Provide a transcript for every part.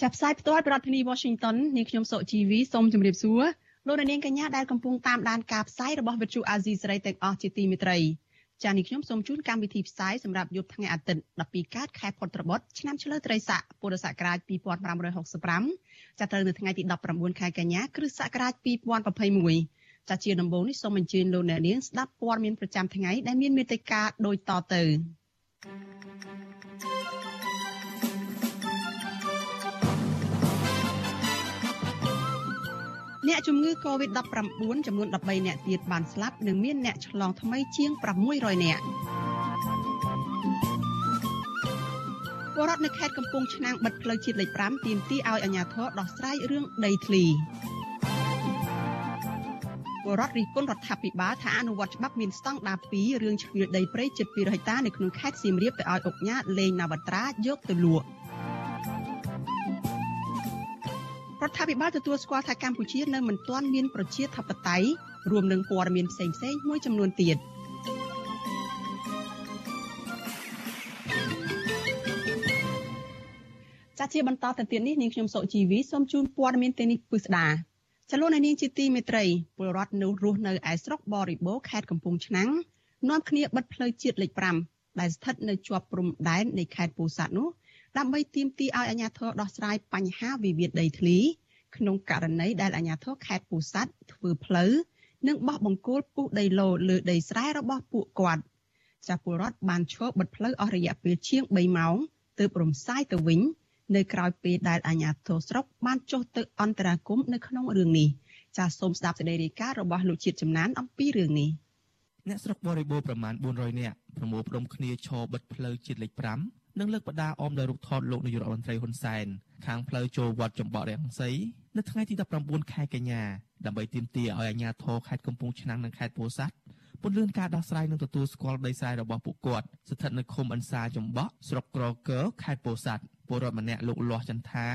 ចាប់ផ្សាយផ្ទាល់ពីរដ្ឋធានី Washington នាងខ្ញុំសុជីវីសូមជម្រាបសួរលោកអ្នកនាងកញ្ញាដែលកំពុងតាមដានការផ្សាយរបស់ Vithu Azisari ទាំងអស់ជាទីមេត្រីចា៎នេះខ្ញុំសូមជូនកម្មវិធីផ្សាយសម្រាប់យប់ថ្ងៃអាទិត្យ12កើតខែផុតត្របុត្រឆ្នាំឆ្លូវត្រីស័កពុរសករាជ2565ចាប់ត្រូវនៅថ្ងៃទី19ខែកញ្ញាគ្រិស្តសករាជ2021ចា៎ជាដំបូងនេះសូមអញ្ជើញលោកអ្នកនាងស្ដាប់ព័ត៌មានប្រចាំថ្ងៃដែលមានមេត្តាដូចតទៅ អ្នកជំងឺ Covid-19 ចំនួន13អ្នកទៀតបានស្លាប់និងមានអ្នកឆ្លងថ្មីជាង600នាក់បរដ្ឋនៅខេត្តកំពង់ឆ្នាំងបិទផ្លូវជាតិលេខ5ទាមទារឲ្យអាជ្ញាធរដោះស្រាយរឿងដីធ្លីបរដ្ឋរិះគន់រដ្ឋាភិបាលថាអនុវត្តច្បាប់មានស្តង់ដារ2រឿងជ្រឿដីព្រៃជិត200ហិកតានៅក្នុងខេត្តសៀមរាបទៅឲ្យអង្គការលេងនវត្រាយកទៅលក់ រដ្ឋាភិបាលទទួលស្គាល់ថាកម្ពុជានៅមិនទាន់មានប្រជាធិបតេយ្យរួមនឹងព័ត៌មានផ្សេងៗមួយចំនួនទៀតចាជាបន្តទៅទៀតនេះនាងខ្ញុំសុជីវីសូមជូនព័ត៌មានទីនេះពិស្ដាចលនានាងជាទីមេត្រីពលរដ្ឋនៅរស់នៅឯស្រុកបរិបូរខេត្តកំពង់ឆ្នាំងនាំគ្នាបិទផ្លូវជាតិលេខ5ដែលស្ថិតនៅជាប់ព្រំដែននៃខេត្តពោធិ៍សាត់នោះ ដើម្បីទាមទារឲ្យអាជ្ញាធរដោះស្រាយបញ្ហាវិវាទដីធ្លីក្នុងករណីដែលអាជ្ញាធរខេត្តពោធិ៍សាត់ធ្វើផ្លូវនិងបោះបង្គោលពុះដីឡូលើដីស្រែរបស់ពួកគាត់ចាស់ពលរដ្ឋបានឈរបិទផ្លូវអស់រយៈពេលជាង3ម៉ោងទើបរំសាយទៅវិញ នៅក្រៅពេលដែលអាជ្ញាធរស្រុកបានចុះទៅអន្តរាគមន៍នៅក្នុងរឿងនេះចាសសូមស្ដាប់សេចក្តីរាយការណ៍របស់លោកជាតិចំណានអំពីរឿងនេះអ្នកស្រុកបរិបូរប្រមាណ400នាក់ប្រមូលផ្ដុំគ្នាឈរបិទផ្លូវជាតិលេខ5 និងលើកបដាអមដោយរូបថតលោកនាយករដ្ឋមន្ត្រីហ៊ុនសែនខាងផ្លូវចូលវត្តចំបក់រាំងសីនៅថ្ងៃទី19ខែកញ្ញាដើម្បីទាមទារឲ្យអាជ្ញាធរខេត្តកំពង់ឆ្នាំងនិងខេត្តពោធិ៍សាត់ពន្យាការដោះស្រាយនិងទទួលស្គាល់ដីស្រែរបស់ពួកគាត់ស្ថិតនៅឃុំអន្សាចំបក់ស្រុកក្រកើខេត្តពោធិ៍សាត់ពលរដ្ឋម្នាក់លោកលាស់ចន្ទថា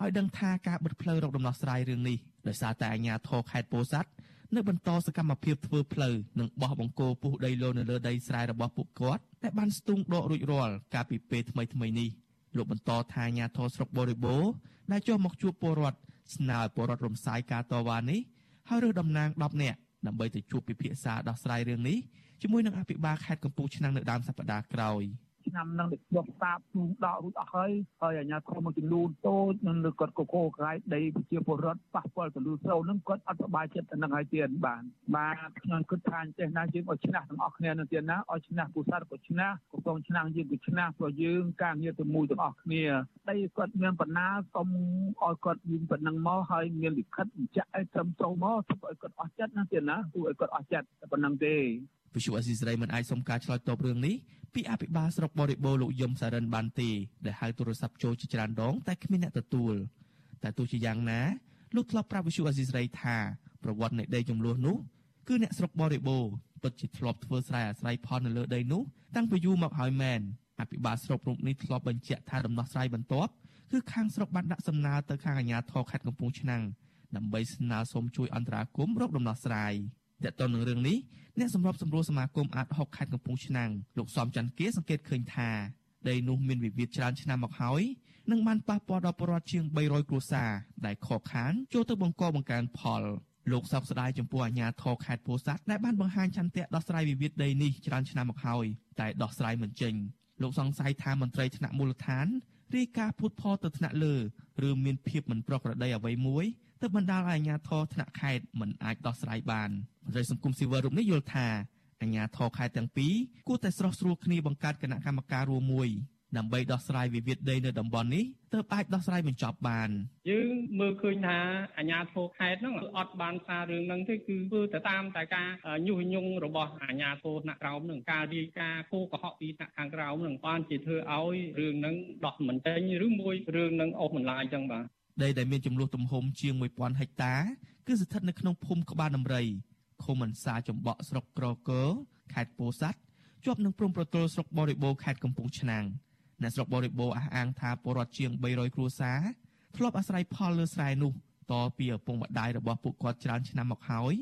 ឲ្យដឹងថាការបិទផ្លូវរកដំណោះស្រាយរឿងនេះដោយសារតែអាជ្ញាធរខេត្តពោធិ៍សាត់ នៅបន្តសកម្មភាពធ្វើផ្លូវនិងបោះបង្គោលពុះដីឡូនៅលើដីស្រែរបស់ពួកគាត់ដែលបានស្ទូងដករួចរាល់កាលពីពេលថ្មីៗនេះលោកបន្តថាអាញាធរស្រុកបរិបូរដែលចុះមកជួបពលរដ្ឋស្នើឲ្យពលរដ្ឋរំសាយការតវ៉ានេះហើយរើសតំណាង10នាក់ដើម្បីទៅជួបពិភាក្សាដោះស្រាយរឿងនេះជាមួយនឹងអភិបាលខេត្តកំពង់ឆ្នាំងនៅដើមសប្តាហ៍ក្រោយ។ ឆ្នាំនឹងដុសសាបជូនដករួចអស់ហើយហើយអាជ្ញាធរមួយចំនួនតូចនឹងលើគាត់កកកាយដីប្រជាពលរដ្ឋប៉ះពាល់ទៅលើសូវនឹងគាត់អត់សប្បាយចិត្តទៅនឹងហើយទៀតបានបាទខ្ញុំគិតថាអញ្ចេះណាយើងឲ្យឈ្នះទាំងអស់គ្នានឹងទៀតណាឲ្យឈ្នះពូសាទក៏ឈ្នះកំពង់ឆ្នាំងយើងក៏ឈ្នះព្រោះយើងការងារទៅមួយទាំងអស់គ្នាដីគាត់មានបណ្ណាសុំឲ្យគាត់យើងប៉ុណ្ណឹងមកហើយមានលិខិតបញ្ជាក់ឲ្យត្រឹមត្រូវមកធ្វើឲ្យគាត់អស់ចិត្តណាទៀតណាធ្វើឲ្យគាត់អស់ចិត្តតែប៉ុណ្ណឹងទេ វិសុវអសីស្រីមិនអាចសុំការឆ្លើយតបរឿងនេះពីអភិបាលស្រុកបរិបូរលោកយមសារិនបានទេដែលហៅទូរស័ព្ទចូលជាច្រើនដងតែគ្មានអ្នកទទួលតែទោះជាយ៉ាងណាលោកធ្លាប់ប្រាប់វិសុវអសីស្រីថាប្រវត្តិនៃដីចំនួននោះគឺអ្នកស្រុកបរិបូរពិតជាធ្លាប់ធ្វើស្រែអាស្រ័យផលនៅលើដីនោះតាំងពីយូរមកហើយមែនអភិបាលស្រុករូបនេះធ្លាប់បញ្ជាក់ថាដំណោះស្រាយបន្ទាប់គឺខាងស្រុកបានដាក់សំណើទៅខាងអាជ្ញាធរខេត្តកំពង់ឆ្នាំងដើម្បីស្នើសុំជួយអន្តរាគមន៍រកដំណោះស្រាយ។តើតើនឹងរឿងនេះ អ្នកសម្របសម្រួលសមាគមអាត6ខេត្តកំពង់ឆ្នាំងលោកសំច័ន្ទគាសង្កេតឃើញថាដីនោះមានវិវាទច្រើនឆ្នាំមកហើយនឹងបានប៉ះពាល់ដល់ប្រជាពលរដ្ឋជាង300គ្រួសារដែលខកខានចូលទៅបង្កបង្កើនផលលោកសោកស្ដាយចំពោះអាញាធរខេត្តពោធិ៍សាត់ដែលបានបង្ហាញឆន្ទៈដោះស្រាយវិវាទដីនេះច្រើនឆ្នាំមកហើយតែដោះស្រាយមិនចេញលោកសង្ស័យថាមន្ត្រីថ្នាក់មូលដ្ឋានរាយការណ៍ពុតផលទៅថ្នាក់លើឬមានភាពមិនប្រក្រតីអ្វីមួយ ទើបបណ្ដាលឲ្យអាជ្ញាធរថ្នាក់ខេត្តមិនអាចដោះស្រាយបានមន្ត្រីសង្គមស៊ីវិលរូបនេះយល់ថាអាជ្ញាធរខេត្តទាំងពីរគួរតែស្រោះស្រួលគ្នាបង្កើតគណៈកម្មការរួមមួយដើម្បីដោះស្រាយវិវាទដីនៅតំបន់នេះទើបអាចដោះស្រាយបញ្ចប់បានយើងមើលឃើញថាអាជ្ញាធរខេត្តហ្នឹងអត់បានសាររឿងហ្នឹងទេគឺធ្វើទៅតាមតែការញុះញង់របស់អាជ្ញាធរថ្នាក់ក្រោមហ្នឹងការរាយការណ៍គោកុហកពីថ្នាក់ខាងក្រោមហ្នឹងបានជាធ្វើឲ្យរឿងហ្នឹងដោះមិនចេញឬមួយរឿងហ្នឹងអស់បន្លាយចឹងបាទ ដីដែលមានចំនួនទំហំជាង1000ហិកតា គឺស្ថិតនៅក្នុងភូមិក្បាលដំរីឃុំអន្សាចំបក់ស្រុកក្រកើខេត្តពោធិ៍សាត់ជាប់នឹងព្រំប្រទល់ស្រុកបរិបូរខេត្តកំពង់ឆ្នាំងអ្នកស្រុកបរិបូរអះអាងថាពលរដ្ឋជាង300គ្រួសារធ្លាប់អាស្រ័យផលលើស្រែនោះតពីឪពុកម្ដាយរបស់ពួកគាត់ច្រើនឆ្នាំមកហើយ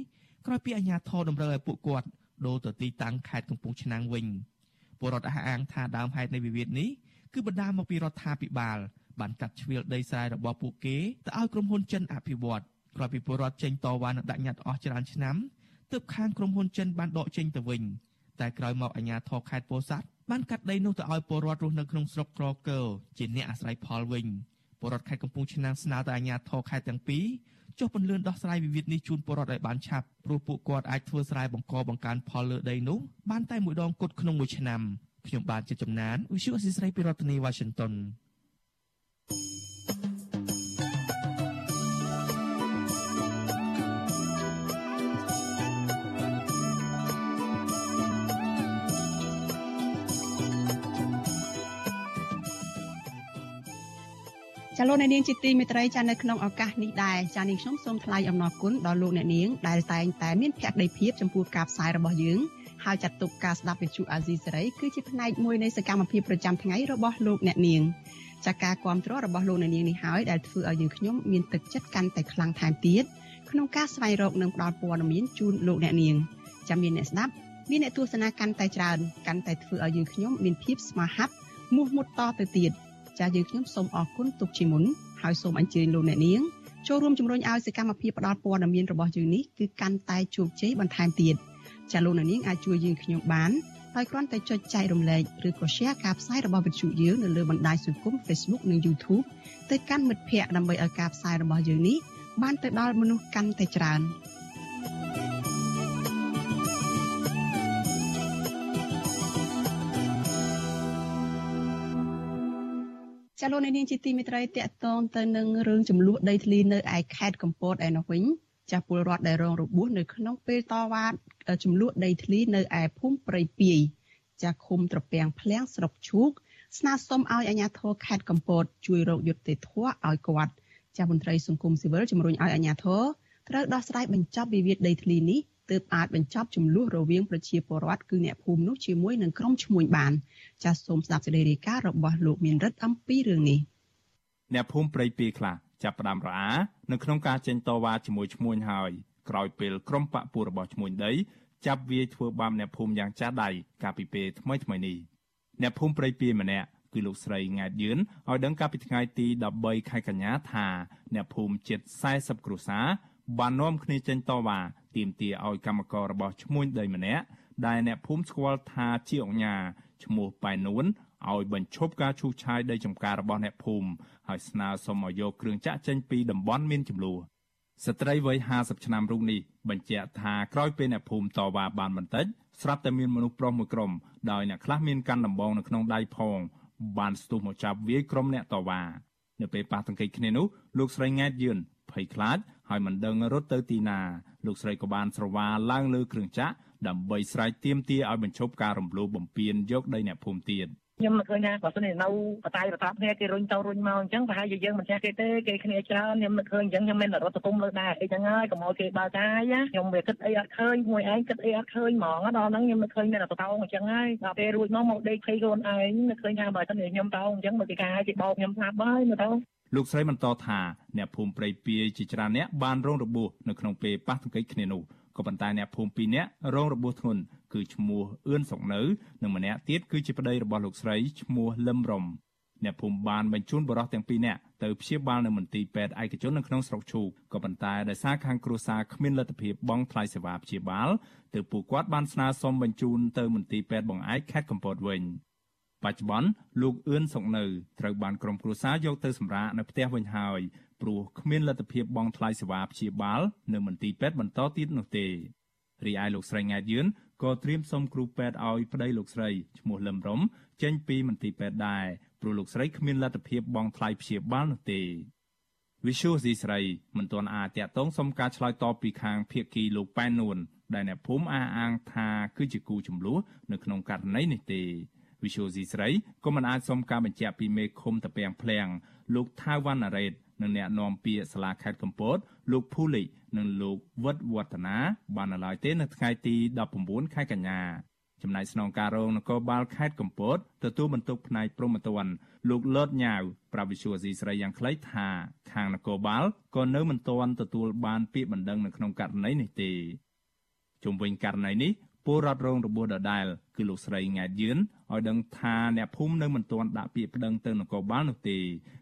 ក្រោយពីអាជ្ញាធរតម្រូវឲ្យពួកគាត់ដូរទៅទីតាំងខេត្តកំពង់ឆ្នាំងវិញពលរដ្ឋអះអាងថាដើមហេតុនៃវិវាទនេះគឺបណ្ដាលមកពីរដ្ឋាភិបាល បានកាត់ជ្រៀលដីស្រែរបស់ពួកគេទៅឲ្យក្រុមហ៊ុនចិនអភិវឌ្ឍក្រោយពីពលរដ្ឋចេញតវ៉ានិងដាក់ញត្តិអស់ច្រើនឆ្នាំទើបខាងក្រុមហ៊ុនចិនបានដកចេញទៅវិញតែក្រោយមកអាជ្ញាធរខេត្តពោធិ៍សាត់បានកាត់ដីនោះទៅឲ្យពលរដ្ឋរស់នៅក្នុងស្រុកក្រកើជាអ្នកអាស្រ័យផលវិញពលរដ្ឋខេត្តកំពង់ឆ្នាំងស្នើទៅអាជ្ញាធរខេត្តទាំងពីរចុះពន្លឿនដោះស្រាយវិវាទនេះជូនពលរដ្ឋឲ្យបានឆាប់ព្រោះពួកគាត់អាចធ្វើស្រែបង្កបង្កើនផលលើដីនោះបានតែមួយដងគត់ក្នុងមួយឆ្នាំខ្ញុំបាទជាចំណាន Visual Assisray ពីរដ្ឋធានី Washington ចាលោកអ្នកនាងជាទីមេត្រីចានៅក្នុងឱកាសនេះដែរចានាងខ្ញុំសូមថ្លែងអំណរគុណដល់លោកអ្នកនាងដែលតែងតែមានភក្ដីភាពចំពោះការផ្សាយរបស់យើងហើយចាត់ទុកការស្ដាប់វិទ្យុអាស៊ីសេរីគឺជាផ្នែកមួយនៃសកម្មភាពប្រចាំថ្ងៃរបស់លោកអ្នកនាងចាការគ្រប់គ្រងរបស់លោកអ្នកនាងនេះហើយដែលធ្វើឲ្យយើងខ្ញុំមានទឹកចិត្តកាន់តែខ្លាំងថែមទៀតក្នុងការស្វែងរកនិងផ្តល់ព័ត៌មានជូនលោកអ្នកនាងចាំមានអ្នកស្ដាប់មានអ្នកទស្សនាកាន់តែច្រើនកាន់តែធ្វើឲ្យយើងខ្ញុំមានភាពស្មាហាប់មោះមុតតទៅទៀត ចាស់យើងខ្ញុំសូមអរគុណទុកជាមុនហើយសូមអញ្ជើញលោកអ្នកនាងចូលរួមជំរុញឲ្យសកម្មភាពផ្តល់ព័ត៌មានរបស់យើងនេះគឺកាន់តែជោគជ័យបន្ថែមទៀតចាស់លោកអ្នកនាងអាចជួយយើងខ្ញុំបានដោយគ្រាន់តែចុចចែករំលែកឬក៏ share ការផ្សាយរបស់វិទ្យុយើងនៅលើបណ្ដាញសង្គម Facebook និង YouTube ទៅកាន់មិត្តភ័ក្តិដើម្បីឲ្យការផ្សាយរបស់យើងនេះបានទៅដល់មនុស្សកាន់តែច្រើន។ ចាលោកនាងជាទីមេត្រីតកតងទៅនឹងរឿងចំនួនដីធ្លីនៅឯខេត្តកំពតឯនោះវិញចាស់ពលរដ្ឋដែលរងរបួសនៅក្នុងពេលតវ៉ាចំនួនដីធ្លីនៅឯភូមិព្រៃពាយចាស់ឃុំត្រពាំងភ្លាំងស្រុកឈូកស្នើសុំឲ្យអាជ្ញាធរខេត្តកំពតជួយរកយុត្តិធម៌ឲ្យគាត់ចាស់មន្ត្រីសង្គមស៊ីវិលជំរុញឲ្យអាជ្ញាធរត្រូវដោះស្រាយបញ្ចប់វិវាទដីធ្លីនេះ ទើបអាចបញ្ចប់ចំនួនរវាងប្រជាពលរដ្ឋគឺអ្នកភូមិនោះជាមួយនឹងក្រុមឈ្មួញបានចាសសូមស្ដាប់សេចក្តីរាយការណ៍របស់លោកមានរិទ្ធអំពីរឿងនេះអ្នកភូមិព្រៃពីខ្លះចាប់ផ្ដើមរអានៅក្នុងការចេញតវ៉ាជាមួយឈ្មួញហើយក្រោយពេលក្រុមបកពួររបស់ឈ្មួញដីចាប់វាយធ្វើបាបអ្នកភូមិយ៉ាងចាស់ដៃកាលពីពេលថ្មីថ្មីនេះអ្នកភូមិព្រៃពីម្នាក់គឺលោកស្រីង៉ែតយឿនឲ្យដឹងកាលពីថ្ងៃទី13ខែកញ្ញាថាអ្នកភូមិជិត40គ្រួសារបាននាំគ្នាចេញតវ៉ា ទាមទារឲ្យកម្មកររបស់ឈ្មួញដីម្នាក់ដែលអ្នកភូមិស្គាល់ថាជាអង្គញាឈ្មោះប៉ែនួនឲ្យបញ្ឈប់ការឈូសឆាយដីចម្ការរបស់អ្នកភូមិហើយស្នើសុំឲ្យយកគ្រឿងចាក់ចេញពីតំបន់មានចំនួនស្ត្រីវ័យ50ឆ្នាំរូបនេះបញ្ជាក់ថាក្រោយពេលអ្នកភូមិតវ៉ាបានបន្តិចស្រាប់តែមានមនុស្សប្រុសមួយក្រុមដោយអ្នកខ្លះមានកាន់ដំបងនៅក្នុងដៃផងបានស្ទុះមកចាប់វាយក្រុមអ្នកតវ៉ានៅពេលប៉ះទង្គិចគ្នានោះលោកស្រីង៉ែតយឿនភ័យខ្លាច ហើយមិនដឹងរត់ទៅទីណាលោកស្រីក៏បានស្រវាឡើងលើគ្រឿងចាក់ដើម្បីស្រែកទាមទារឲ្យបញ្ឈប់ការរំលោភបំពានយកដីអ្នកភូមិទៀតខ្ញុំមិនឃើញថាបើសិនជានៅបតាយបតាគ្នាគេរុញទៅរុញមកអញ្ចឹងប្រហែលជាយើងមិនចេះគេទេគេគ្នាច្រើនខ្ញុំមិនឃើញអញ្ចឹងខ្ញុំមានរត់ទៅទុំលើដែរអីចឹងហើយកុំឲ្យគេបើកាយខ្ញុំវាគិតអីអត់ឃើញមួយឯងគិតអីអត់ឃើញហ្មងដល់ហ្នឹងខ្ញុំមិនឃើញមានតតោអញ្ចឹងហើយដល់ពេលរួចមកមកដេកភ័យខ្លួនឯងមិនឃើញថាបើសិនជាខ្ញុំតោអញ្ចឹងមកគេកាយគេបោកខ្ញុំស្លាប់ហើយមើលទៅ លោកស្រីបន្តថាអ្នកភូមិព្រៃពាយជាច្រើនអ្នកបានរងរបួសនៅក្នុងពេលប៉ះទង្គិចគ្នានោះក៏ប៉ុន្តែអ្នកភូមិពីរនាក់រងរបួសធ្ងន់គឺឈ្មោះអឿនសុកនៅនិងម្នាក់ទៀតគឺជាប្តីរបស់លោកស្រីឈ្មោះលឹមរំអ្នកភូមិបានបញ្ជូនបរិះទាំងពីរនាក់ទៅព្យាបាលនៅមន្ទីរពេទ្យឯកជននៅក្នុងស្រុកឈូកក៏ប៉ុន្តែដោយសារខាងគ្រួសារគ្មានលទ្ធភាពបង់ថ្លៃសេវាព្យាបាលទើបពួកគាត់បានស្នើសុំបញ្ជូនទៅមន្ទីរពេទ្យបង្អែកខេត្តកំពតវិញ។ បច្ចុប្បន្នលោកអឿនសុកនៅត្រូវបានក្រុមគ្រួសារយកទៅសម្រាកនៅផ្ទះវិញហើយព្រោះគ្មានលទ្ធភាពបង់ថ្លៃសេវាព្យាបាលនៅមន្ទីរពេទ្យបន្តទៀតនោះទេរីឯលោកស្រីង៉ែតយឿនក៏ត្រៀមសុំគ្រូពេទ្យឲ្យប្តីលោកស្រីឈ្មោះលឹមរំចេញពីមន្ទីរពេទ្យដែរព្រោះលោកស្រីគ្មានលទ្ធភាពបង់ថ្លៃព្យាបាលនោះទេវិសុយស៊ីស្រីមិនទាន់អាចតាក់ទងសុំការឆ្លើយតបពីខាងភៀកគីលោកប៉ែននួនដែលអ្នកភូមិអះអាងថាគឺជាគូចំនួននៅក្នុងករណីនេះទេ វិសុយស៊ីស្រីក៏មិនអាចសុំការបញ្ជាក់ពីមេឃុំតាពាំងភ្លៀងលោកថាវណ្ណារ៉េតនិងអ្នកនាំពាក្យសាលាខេត្តកំពតលោកភូលីនិងលោកវុតវឌ្ឍនាបាននៅឡើយទេនៅថ្ងៃទី19ខែកញ្ញាចំណែកស្នងការរងនគរបាលខេត្តកំពតទទួលបន្ទុកផ្នែកព្រំប្រទានលោកលតញ៉ាវប្រាវិសុវស៊ីស្រីយ៉ាងខ្លីថាខាងនគរបាលក៏នៅមិនទាន់ទទួលបានពាក្យបណ្ដឹងនៅក្នុងករណីនេះទេជុំវិញករណីនេះ ពលរដ្ឋរងរបួសដដែលគឺលោកស្រីង៉ែតយឿនឲ្យដឹងថាអ្នកភូមិនៅមិនទាន់ដាក់ពាក្យប្តឹងទៅនគរបាលនោះទេ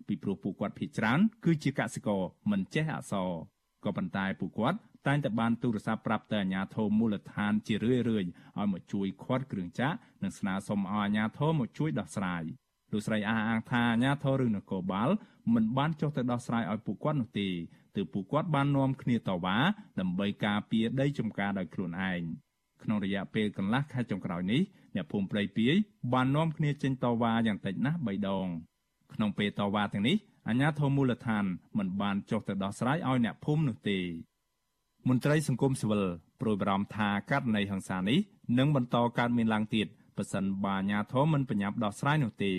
ពីព្រោះពួកគាត់ភ័យច្រើន គឺជាកសិករមិនចេះអក្សរក៏ប៉ុន្តែពួកគាត់តែងតែបានទូរស័ព្ទប្រាប់ទៅអាជ្ញាធរមូលដ្ឋានជារឿយៗឲ្យមកជួយខាត់គ្រឿងចាក់និងស្នើសុំឲ្យអាជ្ញាធរមកជួយដោះស្រាយលោកស្រីអះអាងថាអាជ្ញាធរឬនគរបាលមិនបានចុះទៅដោះស្រាយឲ្យពួកគាត់នោះទេទើបពួកគាត់បាននាំគ្នាតវ៉ាដើម្បីការពារដីចំការដោយខ្លួនឯង ក្នុងរយៈពេលកន្លះខែចុងក្រោយនេះអ្នកភូមិព្រៃពាយបាននាំគ្នាចេញតវ៉ាយ៉ាងតិចណាស់3ដងក្នុងពេលតវ៉ាទាំងនេះអាជ្ញាធរមូលដ្ឋានមិនបានចុះទៅដោះស្រាយឲ្យអ្នកភូមិនោះទេមន្ត្រីសង្គមស៊ីវិលប្រួយបារម្ភថាករណីហិង្សានេះនឹងបន្តកើតមានឡើងទៀតប្រសិនបើអាជ្ញាធរមិនបញ្ញាប់ដោះស្រាយនោះទេ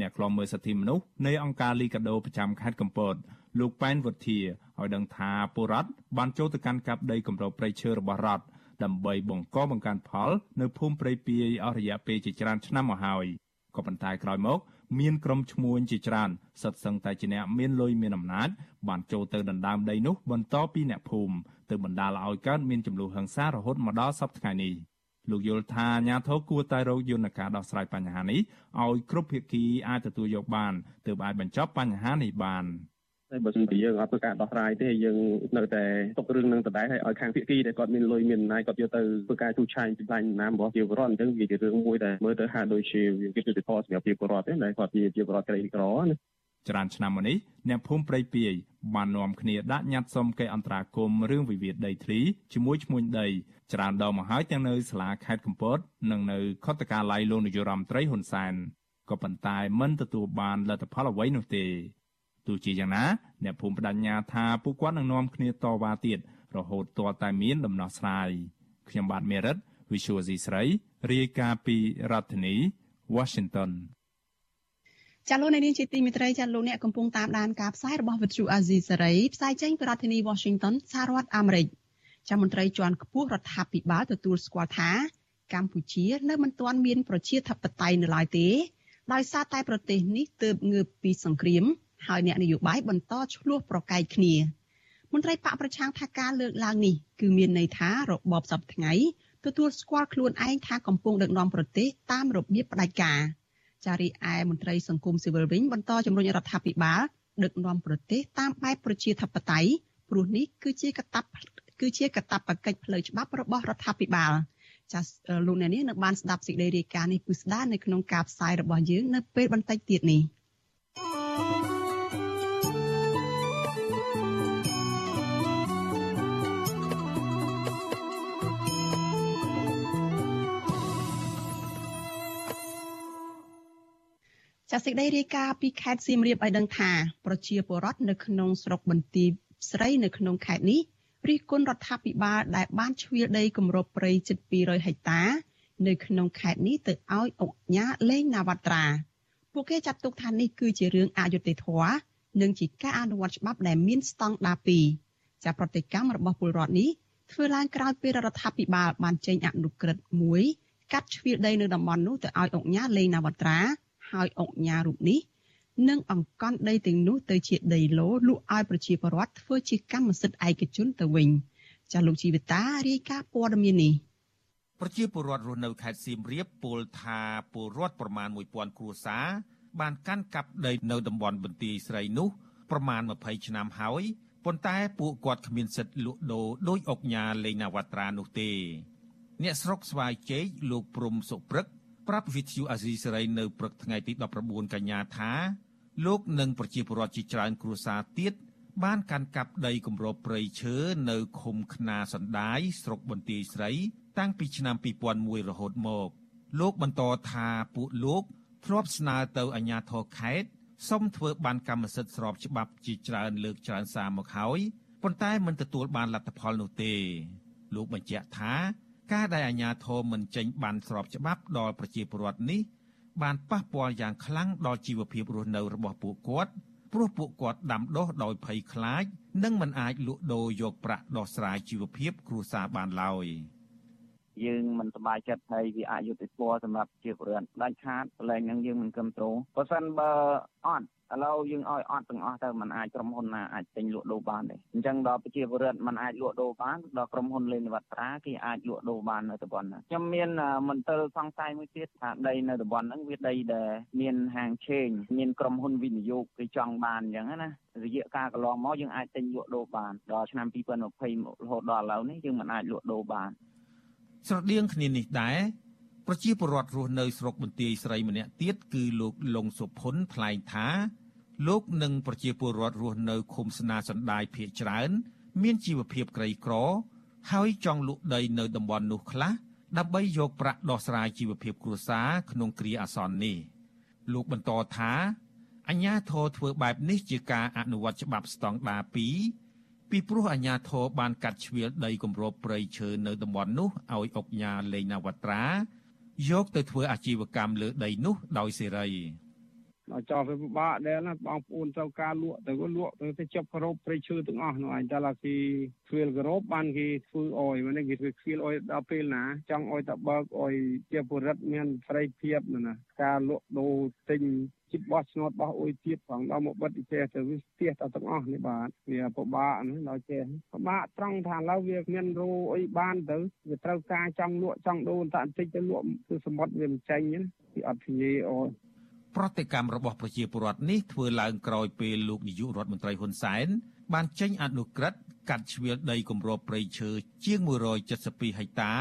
អ្នកខ្លំមើលសិទ្ធិមនុស្សនៃអង្គការលីកាដូប្រចាំខេត្តកំពតលោកប៉ែនវុធាឲ្យដឹងថាពលរដ្ឋបានចូលទៅកាន់កាប់ដីគម្របព្រៃឈើរបស់រដ្ឋ ដើម្បីបង្កបង្កើនផល នៅភូមិព្រៃពាយអស់រយៈពេលជាច្រើនឆ្នាំមកហើយក៏ប៉ុន្តែក្រោយមក មានក្រុមឈ្មួញជាច្រើនសិតសឹងតែជាអ្នកមានលុយមានអំណាចបានចូលទៅដណ្ដើមដីនោះបន្តពីអ្នកភូមិទើបបណ្ដាលឲ្យកើតមានចំនួនហិង្សារហូតមកដល់សពថ្ងៃនេះលោកយល់ថាអាញាធរគួរតែរកយន្តការដោះស្រាយបញ្ហានេះឲ្យគ្រប់ភាគីអាចទទួលយកបានទើបអាចបញ្ចប់បញ្ហានេះបាន។ តែបើសិនជាយើងអត់ធ្វើការដោះស្រាយទេយើងនៅតែຕົករឿងនឹងដដែលហើយឲ្យខាងភាគីដែលគាត់មានលុយមានអំណាចគាត់យកទៅធ្វើការទូឆាយពីផ្នែកណារបស់ជាពលរដ្ឋអញ្ចឹងវាជារឿងមួយដែលមើលទៅហាក់ដូចជាវាយុត្តិធម៌សម្រាប់ជាពលរដ្ឋទេដែលគាត់ជាជាពលរដ្ឋក្រីក្រណាច្រើនឆ្នាំមកនេះអ្នកភូមិព្រៃពាយបាននាំគ្នាដាក់ញត្តិសុំកិច្ចអន្តរាគមន៍រឿងវិវាទដីធ្លីជាមួយឈ្មួញដីច្រើនដងមកហើយទាំងនៅសាលាខេត្តកំពត និងនៅខុទ្ទកាល័យលោកនាយរដ្ឋមន្ត្រីហ៊ុនសែនក៏ប៉ុន្តែមិនទទួលបានលទ្ធផលអ្វីនោះទេ ទោះជាយ៉ាងណាអ្នកភូមិបដញ្ញាថាពួកគាត់នឹងនាំគ្នាតវ៉ាទៀតរហូតទាល់តែមានដំណោះស្រាយខ្ញុំបាទមេរិត Visual C ស្រីរាយការណ៍ពីរដ្ឋធានី Washington ចាលោកនាងជាទីមេត្រីចាលោកអ្នកកំពុងតាមដានការផ្សាយរបស់វិទ្យុអាស៊ីសេរីផ្សាយចេញពីរដ្ឋធានី Washington សហរដ្ឋអាមេរិកចាមន្ត្រីជាន់ខ្ពស់រដ្ឋាភិបាលទទួលស្គាល់ថាកម្ពុជានៅមិនទាន់មានប្រជាធិបតេយ្យនៅឡើយទេដោយសារតែប្រទេសនេះទើបងើបពីសង្គ្រាម ហើយអ្នកនយោបាយបន្តឆ្លោះប្រកែកគ្នាមន្ត្រីបកប្រឆាំងថាការលើកឡើងនេះគឺមានន័យថារបបសពថ្ងៃទទួលស្គាល់ខ្លួនឯងថាកំពុងដឹកនាំប្រទេសតាមរបៀបផ្ដាច់ការចារីឯមន្ត្រីសង្គមស៊ីវិលវិញបន្តជំរុញរដ្ឋាភិបាលដឹកនាំប្រទេសតាមបែបប្រជាធិបតេយ្យព្រោះនេះគឺជាកតាបគឺជាកតាបកិច្ចផ្លូវច្បាប់របស់រដ្ឋាភិបាលចាសលោកអ្នកនាងនៅបានស្ដាប់សេចក្តីរាយការណ៍នេះពិស្ដារនៅក្នុងការផ្សាយរបស់យើងនៅពេលបន្តិចទៀតនេះ ចាសសេចក្តីរាយការណ៍ពីខេត្តសៀមរាបឲ្យដឹងថាប្រជាពលរដ្ឋនៅក្នុងស្រុកបន្ទាយស្រីនៅក្នុងខេត្តនេះរិះគន់រដ្ឋាភិបាលដែលបានជ្រៀលដីគម្របព្រៃជិត200ហិកតា នៅក្នុងខេត្តនេះទៅឲ្យអង្គញាលេងណាវត្រាពួកគេចាត់ទុកថានេះគឺជារឿងអយុត្តិធម៌និងជាការអនុវត្តច្បាប់ដែលមានស្តង់ដារ2ចាប្រតិកម្មរបស់ពលរដ្ឋនេះធ្វើឡើងក្រោយពេលរដ្ឋាភិបាលបានចេញអនុក្រឹត្យមួយកាត់ជ្រៀលដីនៅតំបន់នោះទៅឲ្យអង្គញាលេងណាវត្រា ហើយអង្គញារូបនេះនឹងអង្គកន់ដីទាំងនោះទៅជាដីឡូលក់ឲ្យប្រជាពលរដ្ឋធ្វើជាកម្មសិទ្ធិឯកជនទៅវិញចាលោកជីវិតារាយការណ៍ព័ត៌មាននេះប្រជាពលរដ្ឋរស់នៅខេត្តសៀមរាបពោលថាពលរដ្ឋប្រមាណ1000គ្រួសារបានកាន់កាប់ដីនៅតំបន់បន្ទាយស្រីនោះប្រមាណ20ឆ្នាំហើយប៉ុន្តែពួកគាត់គ្មានសិទ្ធិលក់ដូរដោយអុកញ៉ាលេងណាវត្រានោះទេ អ្នកស្រុកស្វាយជ័យលោកព្រំសុព្រឹក ប្រាប់វិទ្យុអាស៊ីសេរីនៅព្រឹកថ្ងៃទី19កញ្ញាថាលោកនិងប្រជាពលរដ្ឋជាច្រើនគ្រួសារទៀតបានកាន់កាប់ដីគម្របព្រៃឈើនៅឃុំខ្នាសណ្ដាយស្រុកបន្ទាយស្រី តាំងពីឆ្នាំ2001រហូតមក លោកបន្តថាពួកលោកធ្លាប់ស្នើទៅអាជ្ញាធរខេត្តសុំធ្វើបានកម្មសិទ្ធិស្របច្បាប់ជាច្រើនលើកច្រើនសារមកហើយប៉ុន្តែមិនទទួលបានលទ្ធផលនោះទេ លោកបញ្ជាក់ថា ការដែលអាជ្ញាធរមិនចេញបានស្របច្បាប់ដល់ប្រជាពលរដ្ឋនេះបានប៉ះពាល់យ៉ាងខ្លាំងដល់ជីវភាពរស់នៅរបស់ពួកគាត់ព្រោះពួកគាត់ដាំដុះដោយភ័យខ្លាច និងមិនអាចលក់ដូរយកប្រាក់ដោះស្រាយជីវភាពគ្រួសារបានឡើយ យើងមិនសប្បាយចិត្តហើយវាអយុត្តិធម៌សម្រាប់ជាពលរដ្ឋដាច់ខាតកន្លែងហ្នឹងយើងមិនគ្រប់គ្រងបើសិនបើអត់ឥឡូវយើងឲ្យអត់ទាំងអស់ទៅมันអាចក្រុមហ៊ុនណាអាចទិញលក់ដូរបានទេអញ្ចឹងដល់ប្រជាពលរដ្ឋมันអាចលក់ដូរបានដល់ក្រុមហ៊ុនលេងនិវត្តត្រាគេអាចលក់ដូរបាននៅតំបន់ហ្នឹងខ្ញុំមានមន្ទិលសង្ស័យមួយទៀតថាដីនៅតំបន់ហ្នឹងវាដីដែលមានហាងឆេងមានក្រុមហ៊ុនវិនិយោគគេចង់បានអញ្ចឹងណារយៈកាលកន្លងមកយើងអាចទិញលក់ដូរបានដល់ឆ្នាំ2020រហូតដល់ឥឡូវនេះយើងមិនអាចលក់ដូរបាន ស្រដៀងគ្នានេះដែរប្រជាពលរដ្ឋរស់នៅស្រុកបន្ទាយស្រីម្នាក់ទៀតគឺលោកលងសុផុនថ្លែងថាលោកនិងប្រជាពលរដ្ឋរស់នៅឃុំស្នាសណ្ដាយភៀកច្រើន មានជីវភាពក្រីក្រ ហើយចង់លក់ដីនៅតំបន់នោះខ្លះដើម្បីយកប្រាក់ដោះស្រាយជីវភាពគ្រួសារក្នុងគ្រាអាសន្ននេះលោកបន្តថាអញ្ញាធរធ្វើបែបនេះជាការអនុវត្តច្បាប់ស្តង់ដារ2 ពីព្រោះអាញាធរបានកាត់ជ្រៀលដីគម្របព្រៃឈើនៅតំបន់នោះឲ្យអុកញ៉ាលេងណាវត្រាយកទៅធ្វើអាជីវកម្មលើដីនោះដោយសេរីដល់ចោលវាពិបាកដែរណាបងប្អូនត្រូវការលក់ទៅលក់ទៅទៅជប់ក្រោបព្រៃឈើទាំងអស់នោះឯងតែឡាគេខ្វៀលក្រោបបានគេធ្វើអយមកនេះគេធ្វើខ្វៀលអយដល់ពេលណាចង់អយតបើកអយជាបុរិតមានស្រីភាពណាការលក់ដូរទិញ ជីបោះឆ្នោតបោះអុយទៀតផងដល់មកបិទចេះទៅវាស្ទះតែទាំងអស់នេះបាទវាពិបាកហ្នឹងដល់ចេះពិបាកត្រង់ថាឡើយវាមានរោអុយបានទៅវាត្រូវការចង់លក់ចង់ដូរតែបន្តិចទៅលក់គឺសមុទ្រវាមិនចាញ់ណាវាអត់ភញាអយប្រតិកម្មរបស់ប្រជាពលរដ្ឋនេះធ្វើឡើងក្រោយពេលលោកនាយករដ្ឋមន្ត្រីហ៊ុនសែនបានចេញអនុក្រឹត្យកាត់ជ្រៀលដីគម្របព្រៃឈើជាង172ហិកតា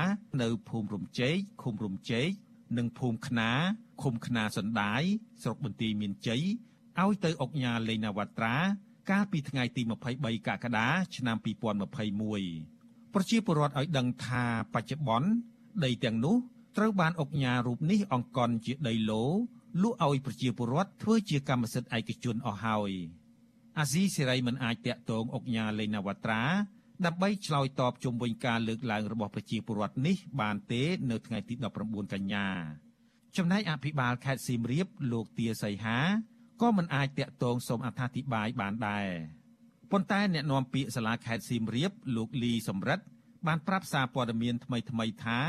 នៅភូមិរំជែកឃុំរំជែក និងភូមិខ្នាឃុំខ្នាសណ្ដាយស្រុកបន្ទាយមានជ័យឲ្យទៅអុកញ៉ាលេងណាវត្រា កាលពីថ្ងៃទី23កក្កដាឆ្នាំ2021ប្រជាពលរដ្ឋឲ្យដឹងថាបច្ចុប្បន្នដីទាំងនោះត្រូវបានអុកញ៉ារូបនេះអង្កន់ជាដីឡូលក់ឲ្យប្រជាពលរដ្ឋធ្វើជាកម្មសិទ្ធិឯកជនអស់ហើយអាស៊ីសេរីមិនអាចតាក់ទងអុកញ៉ាលេណាវត្រា ដើម្បីឆ្លើយតបជុំវិញការលើកឡើងរបស់ប្រជាពលរដ្ឋនេះបានទេនៅថ្ងៃទី19កញ្ញាចំណែកអភិបាលខេត្តសៀមរាបលោកទាសីហាក៏មិនអាចតាក់ទងសូមអត្ថាធិប្បាយបានដែរប៉ុន្តែអ្នកនាំពាក្យសាលាខេត្តសៀមរាបលោកលីសំរិទ្ធបានប្រាប់សារព័ត៌មានថ្មីៗថា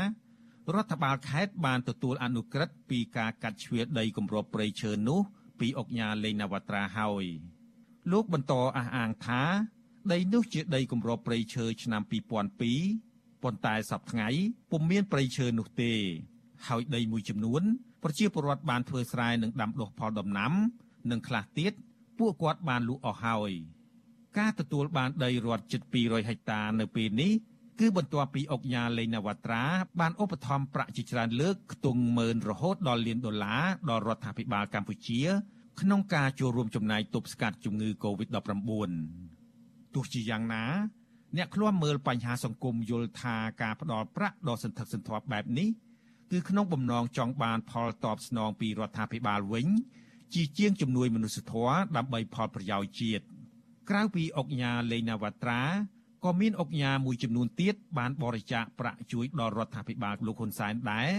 រដ្ឋបាលខេត្តបានទទួលអនុក្រឹត្យពីការកាត់ជ្រឿដីគម្របព្រៃឈើនោះពីអុកញ៉ាលេងនវត្រាហើយលោកបន្តអះអាងថា ដីនោះជាដីគម្របព្រៃឈើឆ្នាំ2002ប៉ុន្តែសប្តាហ៍ថ្ងៃពុំមានព្រៃឈើនោះទេ ហើយដីមួយចំនួនប្រជាពលរដ្ឋបានធ្វើស្រែនិងដាំដុះផលដំណាំ និងខ្លះទៀតពួកគាត់បានលក់អស់ហើយការទទួលបានដីរដ្ឋជិត200ហិកតានៅពេលនេះគឺបន្ទាប់ពីអុកញ៉ាលេងនវត្រាបានឧបត្ថម្ភប្រាក់ជាច្រើនលើកខ្ទង់ម៉ឺនរហូតដល់លានដុល្លារដល់រដ្ឋាភិបាលកម្ពុជា ក្នុងការចូលរួមចំណែកទប់ស្កាត់ជំងឺ Covid-19 ទោះជាយ៉ាងណា អ្នកឃ្លាំមើលបញ្ហាសង្គមយល់ថាការផ្ដល់ប្រាក់ដ៏សន្ធឹកសន្ធាប់បែបនេះគឺក្នុងបំណងចង់បានផលតបស្នងពីរដ្ឋាភិបាលវិញ ជាជាងជំនួយមនុស្សធម៌ដើម្បីផលប្រយោជន៍ជាតិក្រៅពីអុកញ៉ាលេងនវត្រាក៏មានអង្គការមួយចំនួនទៀតបានបរិច្ចាគប្រាក់ជួយដល់រដ្ឋាភិបាលលោកហ៊ុនសែនដែរ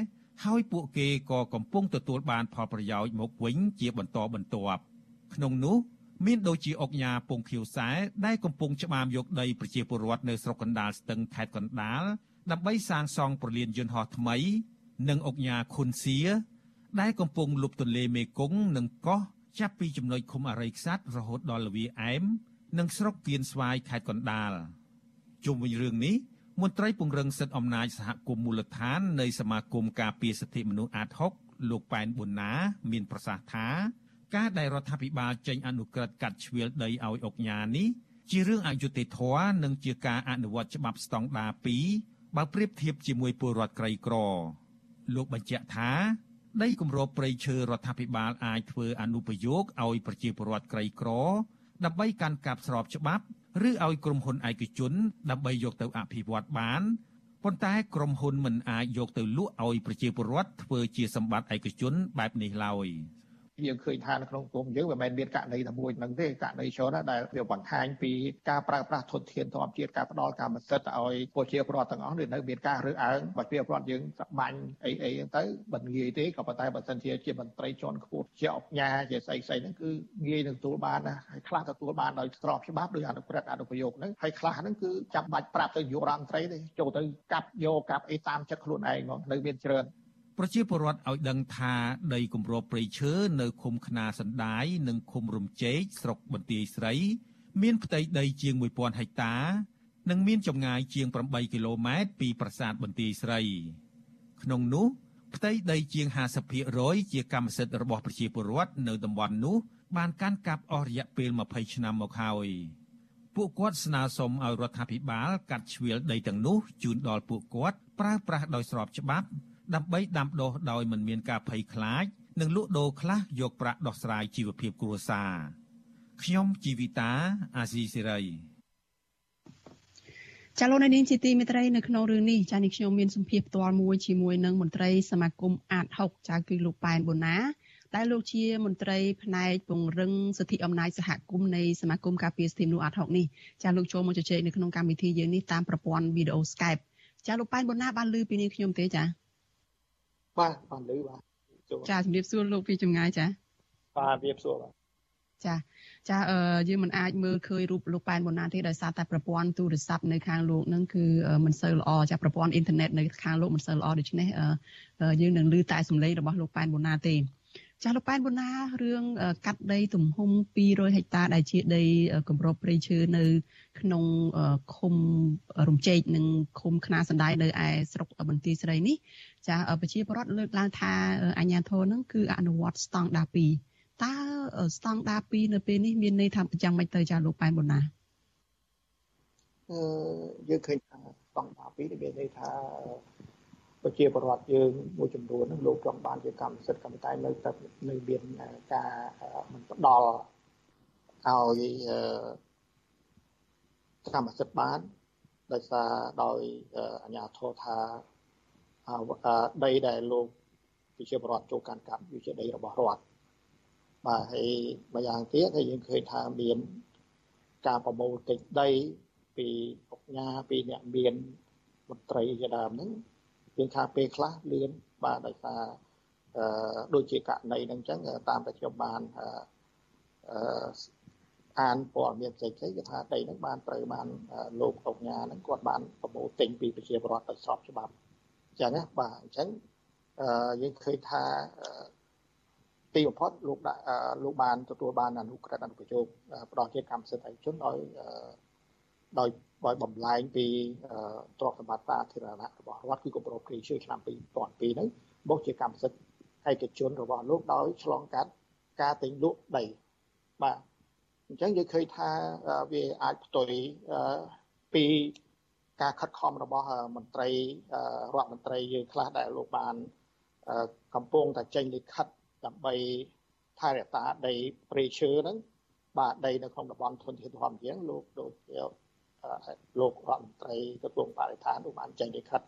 ហើយពួកគេក៏កំពុងទទួលបានផលប្រយោជន៍មកវិញជាបន្តបន្ទាប់ក្នុងនោះ មានដូចជាអង្គការពងខៀវសែដែលកំពុងច្បាមយកដីប្រជាពលរដ្ឋនៅស្រុកកណ្ដាលស្ទឹងខេត្តកណ្ដាលដើម្បីសាងសង់ប្រលានយន្តហោះថ្មី និងអង្គការខុនសៀដែលកំពុងលុបទន្លេមេគង្គនិងកោះចាប់ពីចំណុចឃុំអរិយខ្សាត់រហូតដល់លវាអែមនិងស្រុកគៀនស្វាយខេត្តកណ្ដាល។ជុំវិញរឿងនេះមន្ត្រីពង្រឹងសិទ្ធិអំណាចសហគមន៍មូលដ្ឋាននៃសមាគមការពារសិទ្ធិមនុស្សអាត6លោកប៉ែនប៊ុនណា មានប្រសាសន៍ថា ការដែលរដ្ឋាភិបាលចេញអនុក្រឹត្យកាត់ជ្រឿលដីឲ្យអុកញ៉ានេះជារឿងអយុត្តិធម៌និងជាការអនុវត្តច្បាប់ស្តង់ដារ2បើប្រៀបធៀបជាមួយពលរដ្ឋក្រីក្រ លោកបញ្ជាក់ថាដីគម្របព្រៃឈើរដ្ឋាភិបាលអាចធ្វើអនុប្រយោគឲ្យប្រជាពលរដ្ឋក្រីក្រដើម្បីកាន់កាប់ស្របច្បាប់ឬឲ្យក្រុមហ៊ុនឯកជន ដើម្បីយកទៅអភិវឌ្ឍបានប៉ុន្តែក្រុមហ៊ុនមិនអាចយកទៅលក់ឲ្យប្រជាពលរដ្ឋធ្វើជាសម្បត្តិឯកជនបែបនេះឡើយ យើងឃើញថានៅក្នុងសង្គមយើងវាមិនមានករណីតែមួយហ្នឹងទេករណីច្រើនណាស់ដែលវាបង្ហាញពីការប្រើប្រាស់ធនធានធម្មជាតិការផ្ដល់កម្មសិទ្ធិឲ្យប្រជាពលរដ្ឋទាំងអស់នេះនៅមានការរើសអើងប្រជាពលរដ្ឋយើងសបាញ់អីអីហ្នឹងទៅមិនងាយទេក៏ប៉ុន្តែបើសិនជាជាមន្ត្រីជាន់ខ្ពស់ជាអញ្ញាជាស្អីស្អីហ្នឹងគឺងាយនឹងទទួលបានណាហើយខ្លះទទួលបានដោយស្របច្បាប់ដោយអនុក្រឹត្យអនុប្រយោគហ្នឹងហើយខ្លះហ្នឹងគឺចាំបាច់ប្រាប់ទៅនាយករដ្ឋមន្ត្រីទេចូលទៅកាប់យកកាប់អីតាមចិត្តខ្លួនឯងហ្មងនៅមានច្រើន ប្រជាពលរដ្ឋឲ្យដឹងថាដីគម្របព្រៃឈើនៅឃុំខ្នាសណ្ដាយនិងឃុំរំជែកស្រុកបន្ទាយស្រី មានផ្ទៃដីជាង1000ហិកតា និងមានចម្ងាយជាង8គីឡូម៉ែត្រពីប្រាសាទបន្ទាយស្រី ក្នុងនោះផ្ទៃដីជាង50%ជាកម្មសិទ្ធិរបស់ប្រជាពលរដ្ឋនៅតំបន់នោះបានកាន់កាប់អស់រយៈពេល20ឆ្នាំមកហើយពួកគាត់ស្នើសុំឲ្យរដ្ឋាភិបាលកាត់ជ្រៀលដីទាំងនោះជូនដល់ពួកគាត់ប្រើប្រាស់ដោយស្របច្បាប់ ដើម្បីដាំដុះដោយមិនមានការភ័យខ្លាចនិងលក់ដូរខ្លះយកប្រាក់ដោះស្រាយជីវភាពគ្រួសារខ្ញុំជីវិតាអាស៊ីសេរីចាលោកនាងជាទីមេត្រីនៅក្នុងរឿងនេះចានេះខ្ញុំមានសម្ភារផ្ទាល់មួយជាមួយនឹងមន្ត្រីសមាគមអាត6ចាគឺលោកប៉ែនបូណាដែលលោកជាមន្ត្រីផ្នែកពង្រឹងសិទ្ធិអំណាចសហគមន៍នៃសមាគមការពារសិទ្ធិមនុស្សអាត6នេះចាលោកចូលមកជជែកនៅក្នុងកម្មវិធីយើងនេះតាមប្រព័ន្ធវីដេអូ Skype ចាលោកប៉ែនបូណាបានឮពីនាងខ្ញុំទេចា បាទបានឮបាទចាជំរាបសួរលោកពីចម្ងាយចាបាទជំរាបសួរបាទចាចាអឺយើងមិនអាចមើលឃើញរូបលោកប៉ែនបូណាទេដោយសារតែប្រព័ន្ធទូរស័ព្ទនៅខាងលោកនឹងគឺមិនសូវល្អចាប្រព័ន្ធអ៊ីនធឺណិតនៅខាងលោកមិនសូវល្អដូច្នេះយើងនឹងឮតែសំឡេងរបស់លោកប៉ែនបូណាទេ ចាស់លោកប៉ែនបូណារឿងកាត់ដីទំហំ200ហិកតាដែលជាដីគម្របព្រៃឈើនៅ ក្នុងឃុំរំជែកនិងឃុំខ្នាសណ្ដាយនៅឯស្រុកបន្ទាយស្រីនេះចាប្រជាពលរដ្ឋលើកឡើងថាអាញាធរនឹងគឺអនុវត្តស្តង់ដារ2តើស្តង់ដារ2នៅពេលនេះមានន័យថាយ៉ាងម៉េចទៅចាលោកប៉ែនបូណាអឺយើងឃើញថាស្តង់ដារ2នេះមានន័យថា ប្រជាពលរដ្ឋយើងមួយចំនួននឹងលោកចង់បានជាកម្មសិទ្ធិកម្មតែនៅតែនៅមានការមិនផ្ដល់ឲ្យកម្មសិទ្ធិបានដោយសារដោយអាជ្ញាធរថាដីដែលលោកប្រជាពលរដ្ឋចូលកាន់កាប់វាជាដីរបស់រដ្ឋបាទហើយម្យ៉ាងទៀតហើយយើងឃើញថាមានការប្រមូលទិញដីពីអង្គការពីអ្នកមានមន្ត្រីជាដើមហ្នឹង យើងថាពេលខ្លះលឿនបាទដោយសារអឺដូចជាករណីហ្នឹងអញ្ចឹងតាមតែខ្ញុំបានអឺអានព័ត៌មានផ្សេងៗគេថាដីហ្នឹងបានត្រូវបានលោកអង្គញាហ្នឹងគាត់បានប្រមូលទិញពីប្រជាពលរដ្ឋទៅស្របច្បាប់អញ្ចឹងណាបាទអញ្ចឹងអឺយើងឃើញថាទីបំផុតលោកលោកបានទទួលបានអនុក្រឹត្យអនុប្រយោគផ្ដល់ជាកម្មសិទ្ធិឯកជនដោយដោយ ដោយបំលែងពីទ្រព្យសម្បត្តិសាធារណៈរបស់រដ្ឋគឺគម្រោងគ្រីឈើឆ្នាំ2002ហ្នឹងមកជាកម្មសិទ្ធិឯកជនរបស់លោកដោយឆ្លងកាត់ការទិញលក់ដីបាទអញ្ចឹងយើងឃើញថាវាអាចផ្ទុយពីការខិតខំរបស់មន្ត្រីរដ្ឋមន្ត្រីយើងខ្លះដែលលោកបានកំពុងតែចេញលិខិតដើម្បីថែរក្សាដីព្រៃឈើហ្នឹងបាទដីនៅក្នុងតំបន់ធនធានធម្មជាតិលោកដូច លោករដ្ឋមន្ត្រីក្រសួងបរិស្ថានលោកបានចេញលិខិត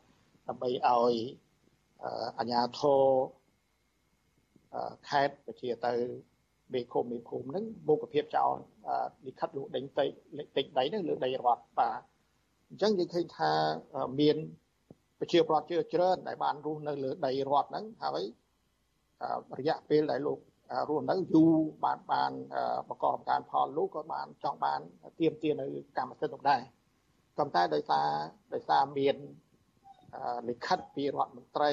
ដើម្បីឲ្យអាជ្ញាធរខេត្តពជាទៅមេឃុំមេភូមិហ្នឹងមុខភាពចោលលិខិតលោកដេញទៅទិញដីហ្នឹងលើដីរដ្ឋបាទអញ្ចឹងយើងឃើញថាមានប្រជាប្រដ្ឋជាច្រើនដែលបានរស់នៅលើដីរដ្ឋហ្នឹងហើយរយៈពេលដែលលោក រស់នៅយូរបានបានបកកការផលលោកក៏បានចង់បានទៀមទានៅកម្មសិទ្ធិនោះដែរក៏តែដោយសារដោយសារមានលិខិតពីរដ្ឋមន្ត្រី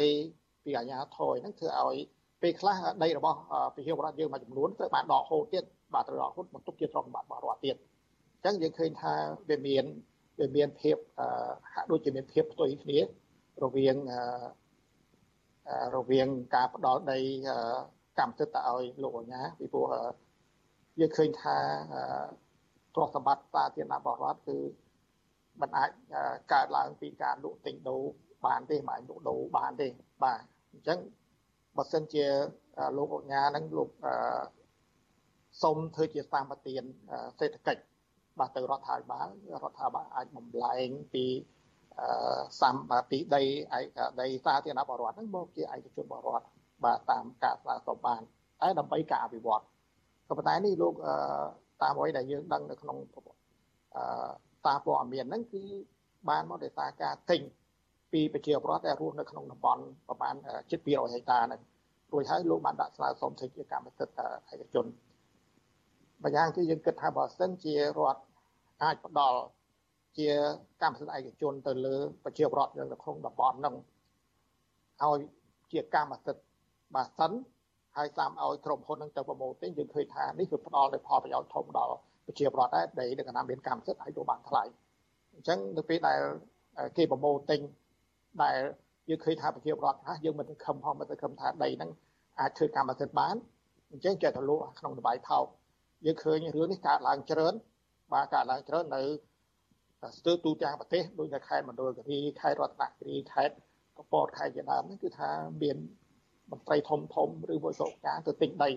ពីអាជ្ញាធរហ្នឹងធ្វើឲ្យពេលខ្លះដីរបស់ប្រជាពលរដ្ឋយើងមួយចំនួនត្រូវបានដកហូតទៀតបាទត្រូវដកហូតបន្ទុកជាទ្រព្យសម្បត្តិរបស់រដ្ឋទៀតអញ្ចឹងយើងឃើញថាវាមានវាមានភាពហាក់ដូចជាមានភាពផ្ទុយគ្នារវាងរវាងការផ្ដល់ដី កម្មសិទ្ធិទៅឲ្យលោកអញ្ញាពីព្រោះយើងឃើញថាទ្រព្យសម្បត្តិសាធារណៈរបស់រដ្ឋគឺมันអាចកើតឡើងពីការលក់ទិញដូរបានទេមិនអាចលក់ដូរបានទេបាទអញ្ចឹងបើសិនជាលោកអញ្ញានឹងលោកសុំធ្វើជាសម្បទានសេដ្ឋកិច្ចបាទទៅរដ្ឋាភិបាលរដ្ឋាភិបាលអាចបំលែងពីសម្បត្តិដីឯដីសាធារណៈបរដ្ឋហ្នឹងមកជាឯកជនបរដ្ឋ បាទតាមការស្នើសុំបានតែដើម្បីការអភិវឌ្ឍក៏ប៉ុន្តែនេះលោកតាមអ្វីដែលយើងដឹងនៅក្នុងតាព័ត៌មានហ្នឹងគឺបានមកដោយសារការទិញពីប្រជាពលរដ្ឋដែលរស់នៅក្នុងតំបន់ប្រមាណជិត200ហិកតាហ្នឹងរួចហើយលោកបានដាក់ស្នើសុំសិទ្ធិកម្មសិទ្ធិឯកជនម្យ៉ាងគឺយើងគិតថាបើសិនជារដ្ឋអាចផ្ដល់ជាកម្មសិទ្ធិឯកជនទៅលើប្រជាពលរដ្ឋនៅក្នុងតំបន់ហ្នឹងឲ្យជាកម្មសិទ្ធិ បើសិនហើយតាមឲ្យក្រុមហ៊ុននឹងទៅប្រមូលទិញយើងឃើញថានេះគឺផ្ដល់នូវផលប្រយោជន៍ធំដល់ប្រជាពលរដ្ឋដែរដែលនៅកណ្ដាលមានកម្មសិទ្ធិឲ្យទៅបានថ្លៃអញ្ចឹងនៅពេលដែលគេប្រមូលទិញដែលយើងឃើញថាប្រជាពលរដ្ឋណាយើងមិនទៅខំផងមិនទៅខំថាដីហ្នឹងអាចធ្វើកម្មសិទ្ធិបានអញ្ចឹងចេះទៅលក់ក្នុងតម្លៃថោកយើងឃើញរឿងនេះកើតឡើងច្រើន បាទកើតឡើងច្រើននៅស្ទើរទូទាំងប្រទេសដូចនៅខេត្តមណ្ឌលគិរីខេត្តរតនគិរីខេត្តកពតខេត្តជាដើមហ្នឹងគឺថាមាន មន្ត្រីធំធំឬមួយក៏ការទៅទិញដី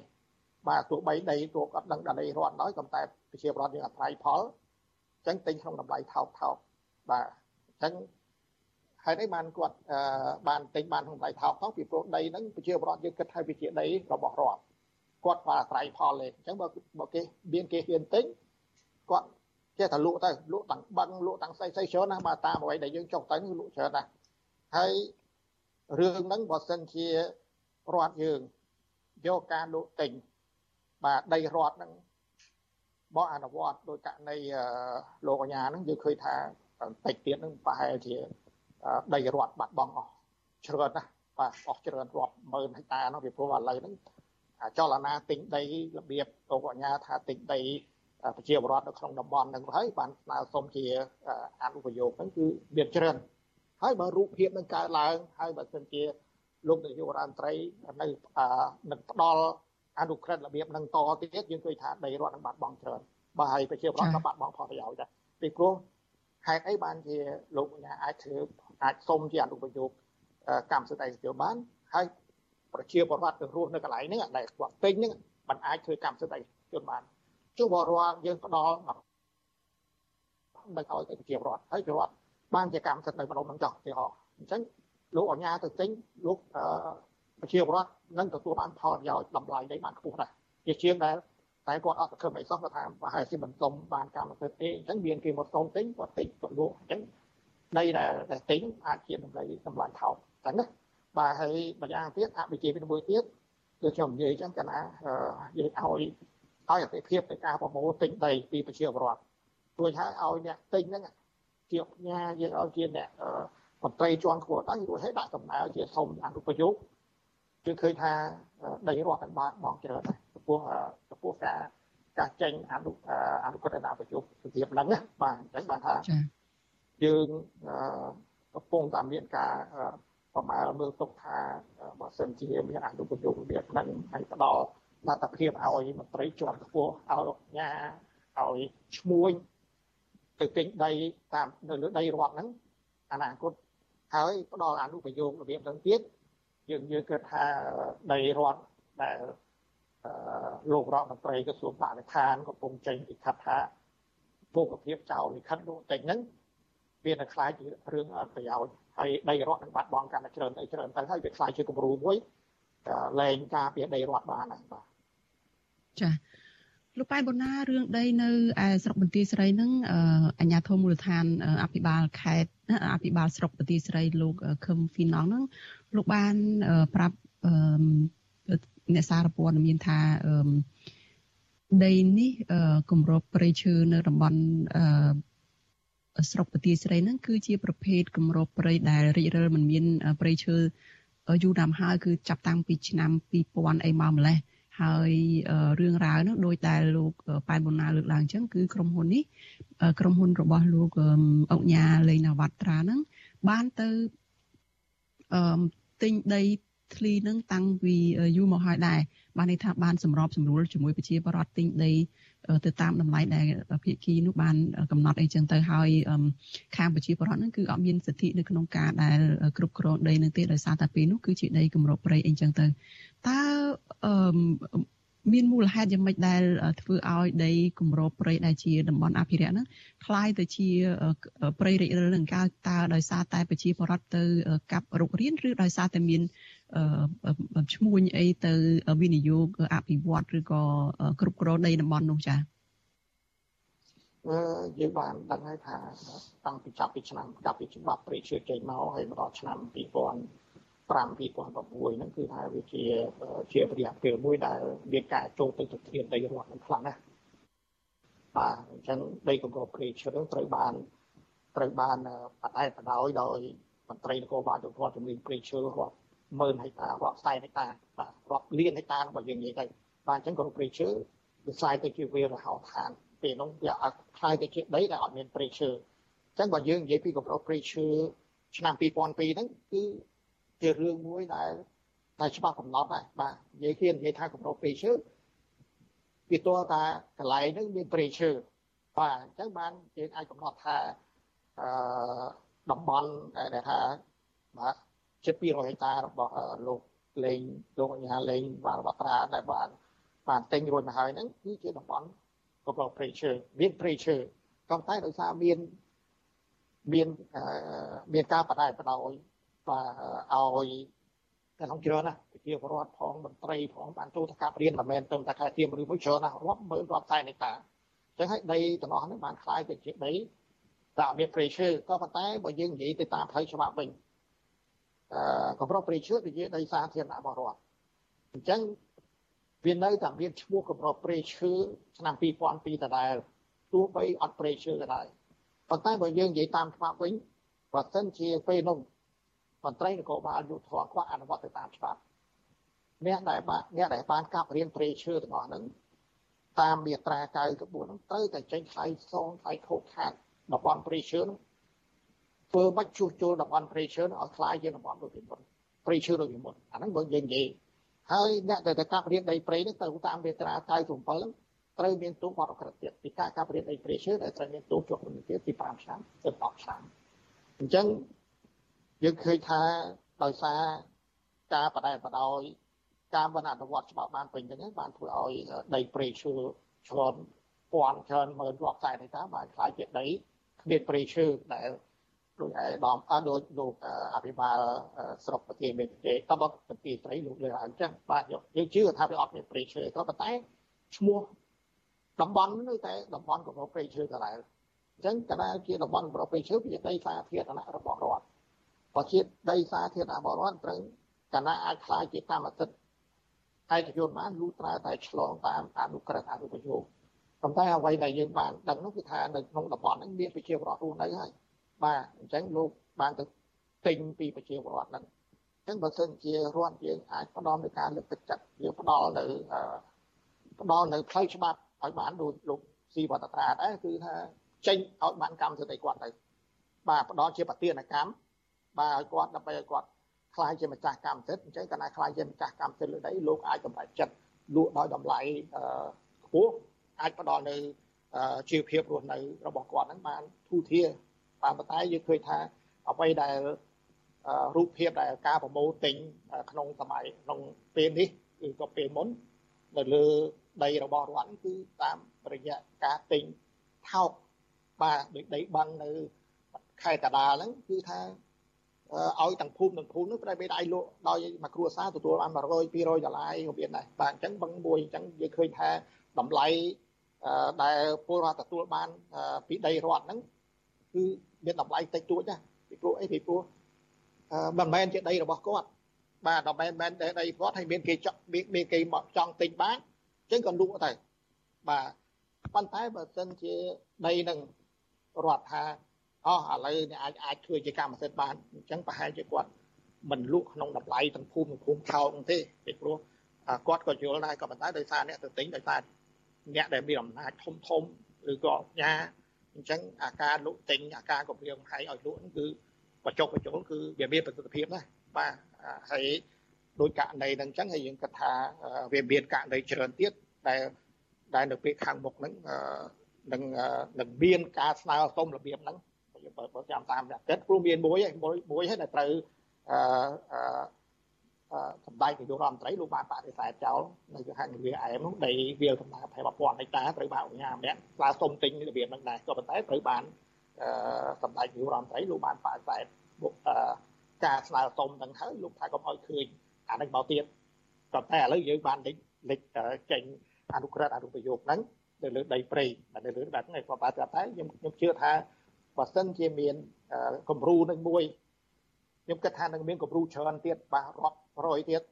បាទទោះបីដីទោះគាត់ដឹងដីរត់ដោយក៏តែប្រជាពលរដ្ឋយើងអត្រ័យផលអញ្ចឹងទិញក្នុងតម្លៃថោកថោកបាទអញ្ចឹងហើយនេះបានគាត់បានទិញបានក្នុងតម្លៃថោកថោកពីព្រោះដីហ្នឹងប្រជាពលរដ្ឋយើងគិតថាវាជាដីរបស់រដ្ឋគាត់បានអាស្រ័យផលលេអញ្ចឹងបើបើគេមានគេហ៊ានទិញគាត់ចេះតែលក់ទៅលក់តាំងបឹងលក់តាំងស្អីស្អីច្រើនណាស់បាទតាមអ្វីដែលយើងចុះទៅលក់ច្រើនណាស់ហើយរឿងហ្នឹងបើសិនជា រដ្ឋយើងយកការលក់ទិញបាទដីរដ្ឋហ្នឹងបោះអនុវត្តដោយករណីលោកអញ្ញាហ្នឹងយើងឃើញថាបន្តិចទៀតហ្នឹងប្រហែលជាដីរដ្ឋបាត់បង់អស់ច្រើនណាស់បាទអស់ច្រើនរាប់ម៉ឺនហិកតាហ្នឹងពីព្រោះឥឡូវហ្នឹងចលនាទិញដីរបៀបលោកអញ្ញាថាទិញដីប្រជាពលរដ្ឋនៅក្នុងតំបន់ហ្នឹងហើយបានស្នើសុំជាអនុប្រយោគហ្នឹងគឺមានច្រើនហើយបើរូបភាពនឹងកើតឡើងហើយបើសិនជា លោកនាយករដ្ឋមន្ត្រីនៅនឹងផ្ដល់អនុក្រឹត្យរបៀបនឹងតទៀតយើងឃើញថាដីរដ្ឋនឹងបាត់បង់ច្រើនបើហើយប្រជាពលរដ្ឋក៏បាត់បង់ផលប្រយោជន៍ដែរពីព្រោះហេតុអីបានជាលោកអាញាអាចធ្វើអាចសុំជាអនុប្រយោគកម្មសិទ្ធិឯកជនបានហើយប្រជាពលរដ្ឋទៅរស់នៅកន្លែងហ្នឹងដែលគាត់ពេញហ្នឹងมันអាចធ្វើកម្មសិទ្ធិឯកជនបានជួបរាល់យើងផ្ដល់ដល់ឲ្យប្រជាពលរដ្ឋហើយប្រជាពលរដ្ឋបានជាកម្មសិទ្ធិនៅម្ដុំហ្នឹងចោះទីហោអញ្ចឹង លោកអញ្ញាទៅទិញលោកប្រជាពលរដ្ឋនឹងទទួលបានផលប្រយោជន៍តម្លៃដីបានខ្ពស់ដែរជាជាងដែលតែគាត់អត់សង្ឃឹមអីសោះគាត់ថាប្រហែលជាមិនសុំបានកម្មសិទ្ធិទេអញ្ចឹងមានគេមកសុំទិញគាត់ទិញគាត់លក់អញ្ចឹងដីដែលដែលទិញអាចជាតម្លៃតម្លៃថោកអញ្ចឹងណាបាទហើយម្យ៉ាងទៀតអវិជ្ជាពីមួយទៀតគឺខ្ញុំនិយាយអញ្ចឹងកណាយើងឲ្យឲ្យអតិភិបទៅការប្រមូលទិញដីពីប្រជាពលរដ្ឋព្រោះហើយឲ្យអ្នកទិញហ្នឹងជាផ្ញើយើងឲ្យជាអ្នក មន្ត្រីជាន់ខ្ពស់ដល់រួចឲ្យដាក់ដំណើរជាសុំអនុប្រយោគគឺឃើញថាដីរដ្ឋបានបានបងច្រើនចំពោះចំពោះការការចេញអនុអនុក្រឹត្យអនុប្រយោគរបៀបហ្នឹងណាបាទអញ្ចឹងបានថាយើងកំពុងតែមានការប្រមាណមើលទុកថាបើសិនជាមានអនុប្រយោគរបៀបហ្នឹងហើយផ្ដល់លទ្ធភាពឲ្យមន្ត្រីជាន់ខ្ពស់ឲ្យញ៉ាឲ្យឈ្មួញទៅទិញដីតាមនៅលើដីរដ្ឋហ្នឹងអនាគត ហើយផ្ដល់អនុប្រយោគរបៀបហ្នឹងទៀតយើងយើងគិតថាដីរដ្ឋដែលលោករដ្ឋមន្ត្រីក្រសួងបរិស្ថានកំពុងចេញពីខាត់ថាពុកភាពចោលលិខិតនោះតែហ្នឹងវានឹងខ្លាចជារឿងអត់ប្រយោជន៍ហើយដីរដ្ឋនឹងបាត់បង់កាន់តែច្រើនទៅច្រើនទៅហើយវាខ្លាចជាគំរូមួយលែងការពារដីរដ្ឋបានហើយបាទចា៎ លោកប៉ែបូណារឿងដីនៅឯស្រុកបន្ទាយស្រីហ្នឹងអាជ្ញាធរមូលដ្ឋានអភិបាលខេត្តអភិបាលស្រុកបន្ទាយស្រីលោកខឹមហ្វីណងហ្នឹងលោកបានប្រាប់អ្នកសារព័ត៌មានថាដីនេះគម្របព្រៃឈើនៅតំបន់ស្រុកបន្ទាយស្រីហ្នឹងគឺជាប្រភេទគម្របព្រៃដែលរិចរិលមិនមានព្រៃឈើយូរណាស់ហើយគឺចាប់តាំងពីឆ្នាំ2000អីមកម្លេះ ហើយរឿងរ៉ាវនោះដោយតែលោកប៉ែនបូណាលើកឡើងអញ្ចឹងគឺក្រុមហ៊ុននេះក្រុមហ៊ុនរបស់លោកអុកញ៉ាលេងនវត្រាហ្នឹងបានទៅអឺទិញដីធ្លីនឹងតាំងពីយូរមកហើយដែរបានន័យថាបានសម្របសម្រួលជាមួយប្រជាពលរដ្ឋទិញដី ទៅតាមតម្លៃដែលភាគីនោះបានកំណត់អីចឹងទៅហើយខាងប្រជាពលរដ្ឋហ្នឹងគឺអត់មានសិទ្ធិនៅក្នុងការដែលគ្រប់គ្រងដីនឹងទេដោយសារតែពេលនោះគឺជាដីគម្របព្រៃអីចឹងទៅតើមានមូលហេតុយ៉ាងម៉េចដែលធ្វើឲ្យដីគម្របព្រៃដែលជាតំបន់អភិរក្សហ្នឹងคล้ายទៅជាព្រៃរិចរិលនឹងកើតើដោយសារតែប្រជាពលរដ្ឋទៅកាប់រុករៀនឬដោយសារតែមាន ឈ្មោះអីទៅវិនិយោគអភិវឌ្ឍឬក៏គ្រប់គ្រងដីតំបន់នោះចា៎អឺយើងបានដឹងហើយថាតាំងពីចាប់ពីឆ្នាំចាប់ពីច្បាប់ព្រៃឈើចេញមកហើយមកដល់ឆ្នាំ2005 2006ហ្នឹងគឺថាវាជាជារយៈពេលមួយដែលមានការចូលទៅទៅធានដីរដ្ឋនឹងខ្លាំងណាស់បាទអញ្ចឹងដីកង្កោព្រៃឈើត្រូវបានត្រូវបានបដែបដោយដោយមន្ត្រីនគរបាលជំនាញព្រៃឈើរដ្ឋ 10000ហិកតារាប់សែនហិកតាបាទរាប់លានហិកតារបស់យើងនិយាយទៅបាទអញ្ចឹងក៏ព្រៃឈើវាខ្សែទៅជាវារហោឋានពេលនោះវាអាចខ្សែទៅជាដីដែលអត់មានព្រៃឈើអញ្ចឹងបើយើងនិយាយពីកម្រិតព្រៃឈើឆ្នាំ2002ហ្នឹងគឺជារឿងមួយដែលតែច្បាស់កំណត់ដែរបាទនិយាយគ្នានិយាយថាកម្រិតព្រៃឈើពីតោះតាកន្លែងហ្នឹងមានព្រៃឈើបាទអញ្ចឹងបានយើងអាចកំណត់ថាអឺតំបន់ដែលថាបាទ ជិត200ហិកតារបស់លោកលេងលោកអញ្ញាលេងបានបត្រាដែលបានបានទិញរួចមកហើយហ្នឹងគឺជាតំបន់ក៏ប្រព្រៃឈើមាន ព្រៃឈើក៏តែដោយសារមានមានមានការបដែបដោយបាទឲ្យក្នុងច្រើនណាប្រជាពលរដ្ឋផងមន្ត្រីផងបានចូលទៅកាប់រៀនមិនមែនទៅតែខែទៀមឬមួយច្រើនណារាប់ម៉ឺនរាប់សែនហិកតាអញ្ចឹងហើយដីទាំងអស់នេះបានคล้ายទៅជាដីតែមានព្រៃឈើក៏ប៉ុន្តែបើយើងនិយាយទៅតាមផ្លូវច្បាប់វិញអឺ កម្រិតព្រៃឈើគឺជាដីសាធារណៈរបស់រដ្ឋអញ្ចឹងវានៅតែមានឈ្មោះកម្រិតព្រៃឈើឆ្នាំ2002ដដែលទោះបីអត់ព្រៃឈើក៏ដោយប៉ុន្តែបើយើងនិយាយតាមច្បាប់វិញបើសិនជាពេលនោះមន្ត្រីនគរបាលយុទ្ធធរខ្វះអនុវត្តទៅតាមច្បាប់អ្នកដែលបានអ្នកដែលបានកាប់រៀនព្រៃឈើទាំងអស់ហ្នឹងតាមមាត្រា94ហ្នឹងត្រូវតែចេញថ្លៃសងថ្លៃខូចខាតតំបន់ព្រៃឈើនោះ ធ្វើបាច់ជួសជុលតំបន់ pressure ឲ្យខ្លាយជាតំបន់ដូចពីមុន pressure ដូចពីមុនអាហ្នឹងបើយើងនិយាយហើយអ្នកដែលទៅកាប់រៀនដីព្រៃហ្នឹងទៅតាមមាត្រា97ត្រូវមានទូបត់អក្រិតទៀតពីការកាប់រៀនដី pressure ដែលត្រូវមានទូជាប់នឹងទៀតពី5ឆ្នាំទៅ10ឆ្នាំអញ្ចឹងយើងឃើញថាដោយសារការបដិបដដោយការមិនអនុវត្តច្បាប់បានពេញទាំងហ្នឹងបានធ្វើឲ្យដីព្រៃឈើឆ្លន់ពាន់ច្រើនម៉ឺនរាប់តែនេះតាបានខ្លាចជាដីគ្មានព្រៃឈើដែល ដូចឯដំអត់ដូចលោកអភិបាលស្រុកប្រទេសមានប្រទេសតបប្រទេសត្រីលោកលើអញ្ចឹងបាទយើងជឿថាវាអត់មានព្រៃឈើក៏ប៉ុន្តែឈ្មោះតំបន់នៅតែតំបន់កម្រិតព្រៃឈើដដែលអញ្ចឹងកណ្ដាលជាតំបន់កម្រិតព្រៃឈើវាដីសាធារណៈរបស់រដ្ឋបើជាដីសាធារណៈរបស់រដ្ឋត្រូវកណ្ដាលអាចខ្លាយជាកម្មសិទ្ធិឯកជនបានលូត្រាតែឆ្លងតាមអនុក្រឹត្យអនុប្រយោគប៉ុន្តែអ្វីដែលយើងបានដឹងនោះគឺថានៅក្នុងតំបន់ហ្នឹងមានប្រជាពលរដ្ឋរស់នៅហើយ បាទអញ្ចឹងលោកបានទៅទិញពីប្រជាពលរដ្ឋហ្នឹងអញ្ចឹងបើសិនជារដ្ឋយើងអាចផ្ដល់នូវការលើកទឹកចិត្តយើងផ្ដល់នៅផ្ដល់នៅផ្លូវច្បាប់ឲ្យបានដូចលោកស៊ីវត្តត្រាដែរគឺថាចេញឲ្យបានកម្មសិទ្ធិគាត់ទៅបាទផ្ដល់ជាប្រទានកម្មបាទឲ្យគាត់ដើម្បីឲ្យគាត់ខ្លាយជាម្ចាស់កម្មសិទ្ធិអញ្ចឹងកាលណាខ្លាយជាម្ចាស់កម្មសិទ្ធិលើដីលោកអាចសម្រេចចិត្តលក់ដោយតម្លៃខ្ពស់អាចផ្ដល់នៅជីវភាពរស់នៅរបស់គាត់ហ្នឹងបានធូរធារ តាមប៉ុន្តែយើងឃើញថាអ្វីដែលរូបភាពដែលការប្រមូលទិញក្នុងសម័យក្នុងពេលនេះគឺក៏ពេលមុននៅលើដីរបស់រដ្ឋគឺតាមរយៈការទិញថោកបាទដូចដីបឹងនៅខេត្តតាដាលហ្នឹងគឺថាឲ្យទាំងភូមិទាំងភូមិនោះប្រែបីដៃលក់ដោយមួយគ្រួសារទទួលបាន100 200ដុល្លារក៏មានដែរបាទអញ្ចឹងបឹងមួយអញ្ចឹងយើងឃើញថាតម្លៃដែលពលរដ្ឋទទួលបានពីដីរដ្ឋហ្នឹង គឺមានតម្លៃតិចតួចណាពីព្រោះអីពីព្រោះមិនមែនជាដីរបស់គាត់បាទដល់មិនមែនដីគាត់ហើយមានគេចង់មានគេមកចង់ទិញបានអញ្ចឹងក៏លក់ទៅបាទប៉ុន្តែបើសិនជាដីនឹងរដ្ឋថាអស់ឥឡូវអ្នកអាចអាចធ្វើជាកម្មសិទ្ធិបានអញ្ចឹងប្រហែលជាគាត់មិនលក់ក្នុងតម្លៃទាំងភូមិភូមិថោកទេពីព្រោះគាត់ក៏យល់ដែរក៏ប៉ុន្តែដោយសារអ្នកទៅទិញដោយសារអ្នកដែលមានអំណាចធំធំឬក៏អាជ្ញា អញ្ចឹងអាការលក់ទិញអាការគម្រាមហែងឲ្យលក់ហ្នឹងគឺបច្ចុប្បន្នគឺវាមានប្រសិទ្ធភាពណាបាទហើយដោយករណីហ្នឹងអញ្ចឹងហើយយើងគិតថាវាមានករណីច្រើនទៀតដែលដែលនៅពេលខាងមុខហ្នឹងនឹងនឹងមានការស្នើសុំរបៀបហ្នឹងបើបើចាំតាមអ្នកគិតព្រោះមានមួយមួយមួយហើយដែលត្រូវអឺ សម្ដេចនាយករដ្ឋមន្ត្រីលោកបានបដិសេធចោលនៅខាងនវាអែមនោះដីវាលដំណើរ2000ហិកតាត្រូវបានអង្គការម្នាក់ស្នើសុំទិញរបៀបហ្នឹងដែរក៏ប៉ុន្តែត្រូវបានសម្ដេចនាយករដ្ឋមន្ត្រីលោកបានបដិសេធការស្នើសុំហ្នឹងហើយលោកថាកុំឲ្យឃើញអានឹងមកទៀតក៏តែឥឡូវយើងបានលេចលេចចេញអនុក្រឹត្យអនុប្រយោគហ្នឹងនៅលើដីព្រៃតែនៅលើបែបហ្នឹងក៏បាទតែខ្ញុំខ្ញុំជឿថាបើសិនជាមានគំរូនឹងមួយ ខ្ញុំគិតថានឹងមានគំរូច្រើនទៀតបាទរាប់រយទៀត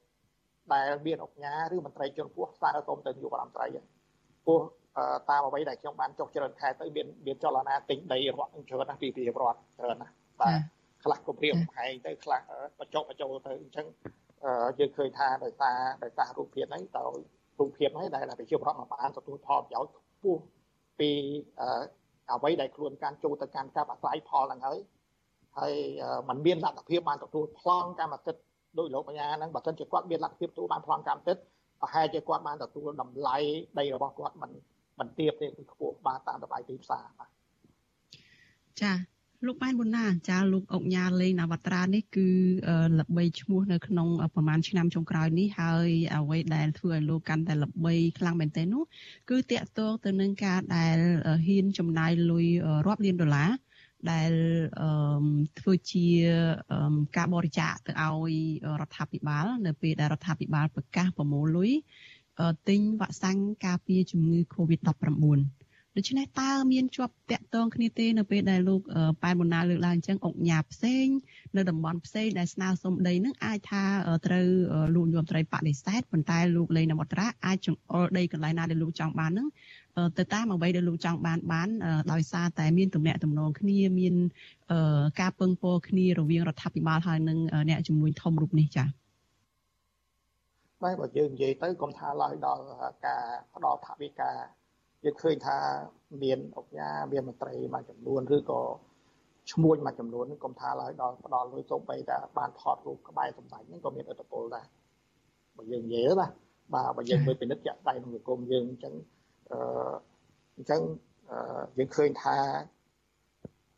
ដែលមានអង្គការឬមន្ត្រីជាន់ខ្ពស់ស្នើសុំទៅនាយករដ្ឋមន្ត្រីពោះតាមអ្វីដែលខ្ញុំបានចុះច្រើនខែទៅមានមានចលនាទិញដីរដ្ឋនឹងច្រើនណាស់ពីពីរដ្ឋច្រើនណាស់បាទខ្លះគម្រាមកំហែងទៅខ្លះបញ្ចុះបញ្ចូលទៅអញ្ចឹងយើងឃើញថាដោយសារដោយសាររូបភាពហ្នឹងទៅរូបភាពហ្នឹងដែលប្រជាពលរដ្ឋមកបានទទួលផលប្រយោជន៍ខ្ពស់ពីអ្វីដែលខ្លួនការចូលទៅកាន់ការអាស្រ័យផលហ្នឹងហើយ ហើយมันមានលទ្ធភាពបានទទួលប្លង់កម្មសិទ្ធិដោយលោកបញ្ញាហ្នឹងបើមិនជាគាត់មានលទ្ធភាពទទួលបានប្លង់កម្មសិទ្ធិប្រហែលជាគាត់បានទទួលតម្លៃដីរបស់គាត់មិនមិនទៀបទេគឺខ្ពស់បានតាមតម្លៃទីផ្សារបាទចាលោកប៉ែនប៊ុនណាចាលោកអុកញ៉ាលេងនវត្រានេះគឺល្បីឈ្មោះនៅក្នុងប្រហែលឆ្នាំចុងក្រោយនេះហើយអ្វីដែលធ្វើឲ្យលោកកាន់តែល្បីខ្លាំងមែនទែននោះគឺតាក់ទងទៅនឹងការដែលហ៊ានចំណាយលុយរាប់លានដុល្លារ ដែលធ្វើជាការបរិច្ចាគទៅឲ្យរដ្ឋាភិបាល នៅពេលដែលរដ្ឋាភិបាលប្រកាសប្រមូលលុយទិញវ៉ាក់សាំងការពារជំងឺ Covid-19 ដូច្នេះតើមានជាប់តាក់ទងគ្នាទេនៅពេលដែលលោកប៉ែនបូណាលើកឡើងអញ្ចឹងអង្គញាផ្សេងនៅតំបន់ផ្សេងដែលស្នើសុំដីនឹងអាចថាត្រូវលោកយមត្រីបដិសេធប៉ុន្តែលោកលេងនវត្រាអាចចង្អុលដីកន្លែងណាដែលលោកចង់បាននឹងទៅតាមអ្វីដែលលោកចង់បានបានដោយសារតែមានទំនាក់ទំនងគ្នាមានការពឹងពោគ្នារវាងរដ្ឋាភិបាលហើយនិងអ្នកជំនួយធំរូបនេះចា៎បាទបើយើងនិយាយទៅកុំថាឡើយដល់ការផ្ដល់ថវិកា យើងឃើញថាមានអង្គការមានមន្ត្រីមួយចំនួនឬក៏ឈ្មួញមួយចំនួនកុំថាឡើយដល់ផ្ដល់លុយសូម្បីតែបានថតរូបក្បែរសម្ដេចហ្នឹងក៏មានឥទ្ធិពលដែរបើយើងនិយាយណាបាទបើយើងមើលពិនិត្យចាក់ដៃក្នុងសង្គមយើងអញ្ចឹងអឺអញ្ចឹងយើងឃើញថា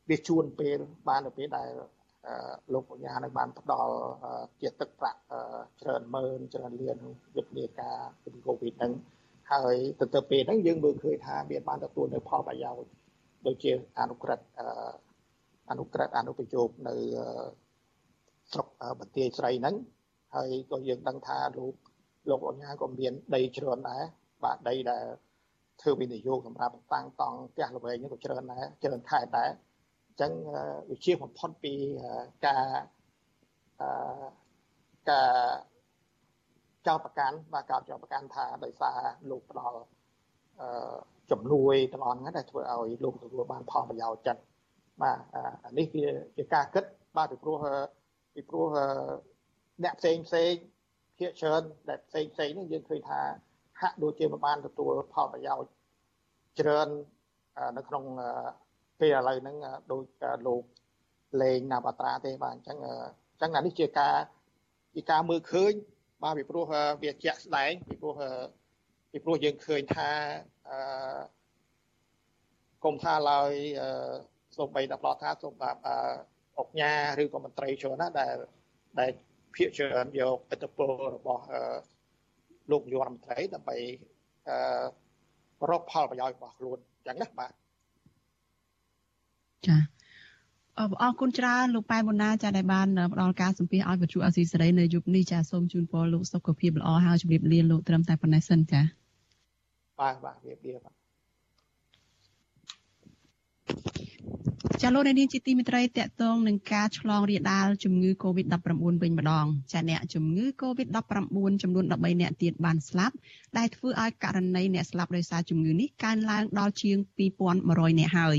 វាជួនពេលបានទៅពេលដែលលោកបញ្ញានឹងបានផ្ដល់ជាទឹកប្រាក់ច្រើនម៉ឺនច្រើនលានយុទ្ធនាការពីកូវីដហ្នឹង ហើយទៅទៅពេលហ្នឹងយើងមើលឃើញថាមានបានទទួលនៅផលប្រយោជន៍ដូចជាអនុក្រឹត្យអនុក្រឹត្យអនុប្រយោគនៅស្រុកបន្ទាយស្រីហ្នឹងហើយក៏យើងដឹងថាលោកលោកអញ្ញាក៏មានដីច្រើនដែរបាទដីដែលធ្វើវិនិយោគសម្រាប់តាំងតង់ផ្ទះល្វែងនេះក៏ច្រើនដែរច្រើនខែដែរអញ្ចឹងវិជាបំផុតពីការការ ចោតប្រកាន់បាទកោតចោតប្រកាន់ថាដោយសារលោកផ្ដល់អឺចំនួនទាំងអស់ហ្នឹងដែលធ្វើឲ្យលោកទទួលបានផលប្រយោជន៍ចិត្តបាទអានេះវាជាការគិតបាទពីព្រោះពីព្រោះអ្នកផ្សេងផ្សេងភាគច្រើនដែលផ្សេងផ្សេងនេះយើងឃើញថាហាក់ដូចជាមិនបានទទួលផលប្រយោជន៍ច្រើននៅក្នុងពេលឥឡូវហ្នឹងដូចលោកលេងណាបត្រាទេបាទអញ្ចឹងអញ្ចឹងអានេះជាការជាការមើលឃើញ បាទពីព្រោះវាជាក់ស្ដែងពីព្រោះពីព្រោះយើងឃើញថាអឺកុំថាឡើយសូម្បីតែផ្លោះថាសូមបាទអុកញ៉ាឬក៏មន្ត្រីច្រើនណាដែលដែលភាកច្រើនយកអត្តពលរបស់លោកនាយករដ្ឋមន្ត្រីដើម្បីអឺរកផលប្រយោជន៍របស់ខ្លួនអញ្ចឹងណាបាទចា អរគុណច្រើនលោកប៉ែមុនណាចាដែលបានផ្ដល់ការសម្ភាសឲ្យវិទ្យុអស៊ីសេរីនៅយុគនេះចាសូមជូនពរលោកសុខភាពល្អហើយជម្រាបលាលោកត្រឹមតែប៉ុណ្ណេះសិនចាបាទបាទជម្រាបលាបាទចាលោកនាងជាទីមិត្តរីតកតងនឹងការឆ្លងរាលដាលជំងឺ Covid-19 វិញម្ដងចាអ្នកជំងឺ Covid-19 ចំនួន13អ្នកទៀតបានស្លាប់ដែលធ្វើឲ្យករណីអ្នកស្លាប់ដោយសារជំងឺនេះកើនឡើងដល់ជាង2100អ្នកហើយ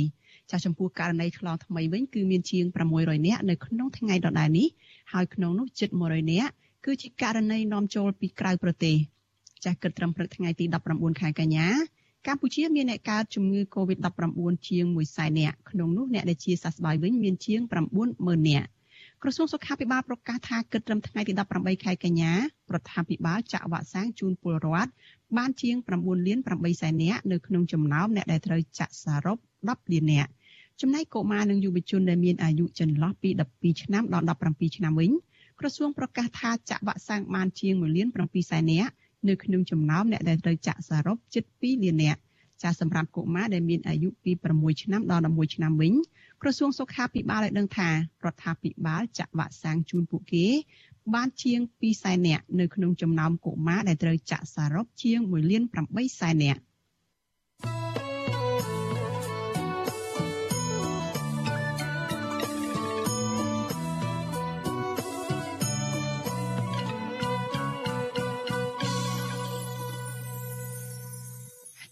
ចាស់ចំពោះករណីឆ្លងថ្មីវិញគឺមានជាង600នាក់នៅក្នុងថ្ងៃដដែលនេះហើយក្នុងនោះជិត100នាក់គឺជាករណីនាំចូលពីក្រៅប្រទេសចាស់គិតត្រឹមព្រឹកថ្ងៃទី19ខែកញ្ញាកម្ពុជាមានអ្នកកើតជំងឺ Covid-19 ជាង1សែននាក់ក្នុងនោះអ្នកដែលជាសះស្បើយវិញមានជាង90000នាក់ក្រសួងសុខាភិបាលប្រកាសថាគិតត្រឹមថ្ងៃទី18ខែកញ្ញារដ្ឋាភិបាលចាក់វ៉ាក់សាំងជូនពលរដ្ឋបានជាង9លាន8សែននាក់នៅក្នុងចំណោមអ្នកដែលត្រូវចាក់សរុប10លាននាក់ ចំណែកកុមារនិងយុវជនដែលមានអាយុចន្លោះពី12ឆ្នាំដល់17ឆ្នាំវិញក្រសួងប្រកាសថាចាក់វ៉ាក់សាំងបានជាង1លាន7សែននាក់នៅក្នុងចំណោមអ្នកដែលត្រូវចាក់សរុបជិត2លាននាក់ចាសម្រាប់កុមារដែលមានអាយុពី6ឆ្នាំដល់11ឆ្នាំវិញក្រសួងសុខាភិបាលបានដឹងថារដ្ឋាភិបាលចាក់វ៉ាក់សាំងជូនពួកគេ បានជាង2សែននាក់នៅក្នុងចំណោមកុមារដែលត្រូវចាក់សរុបជាង1លាន8សែននាក់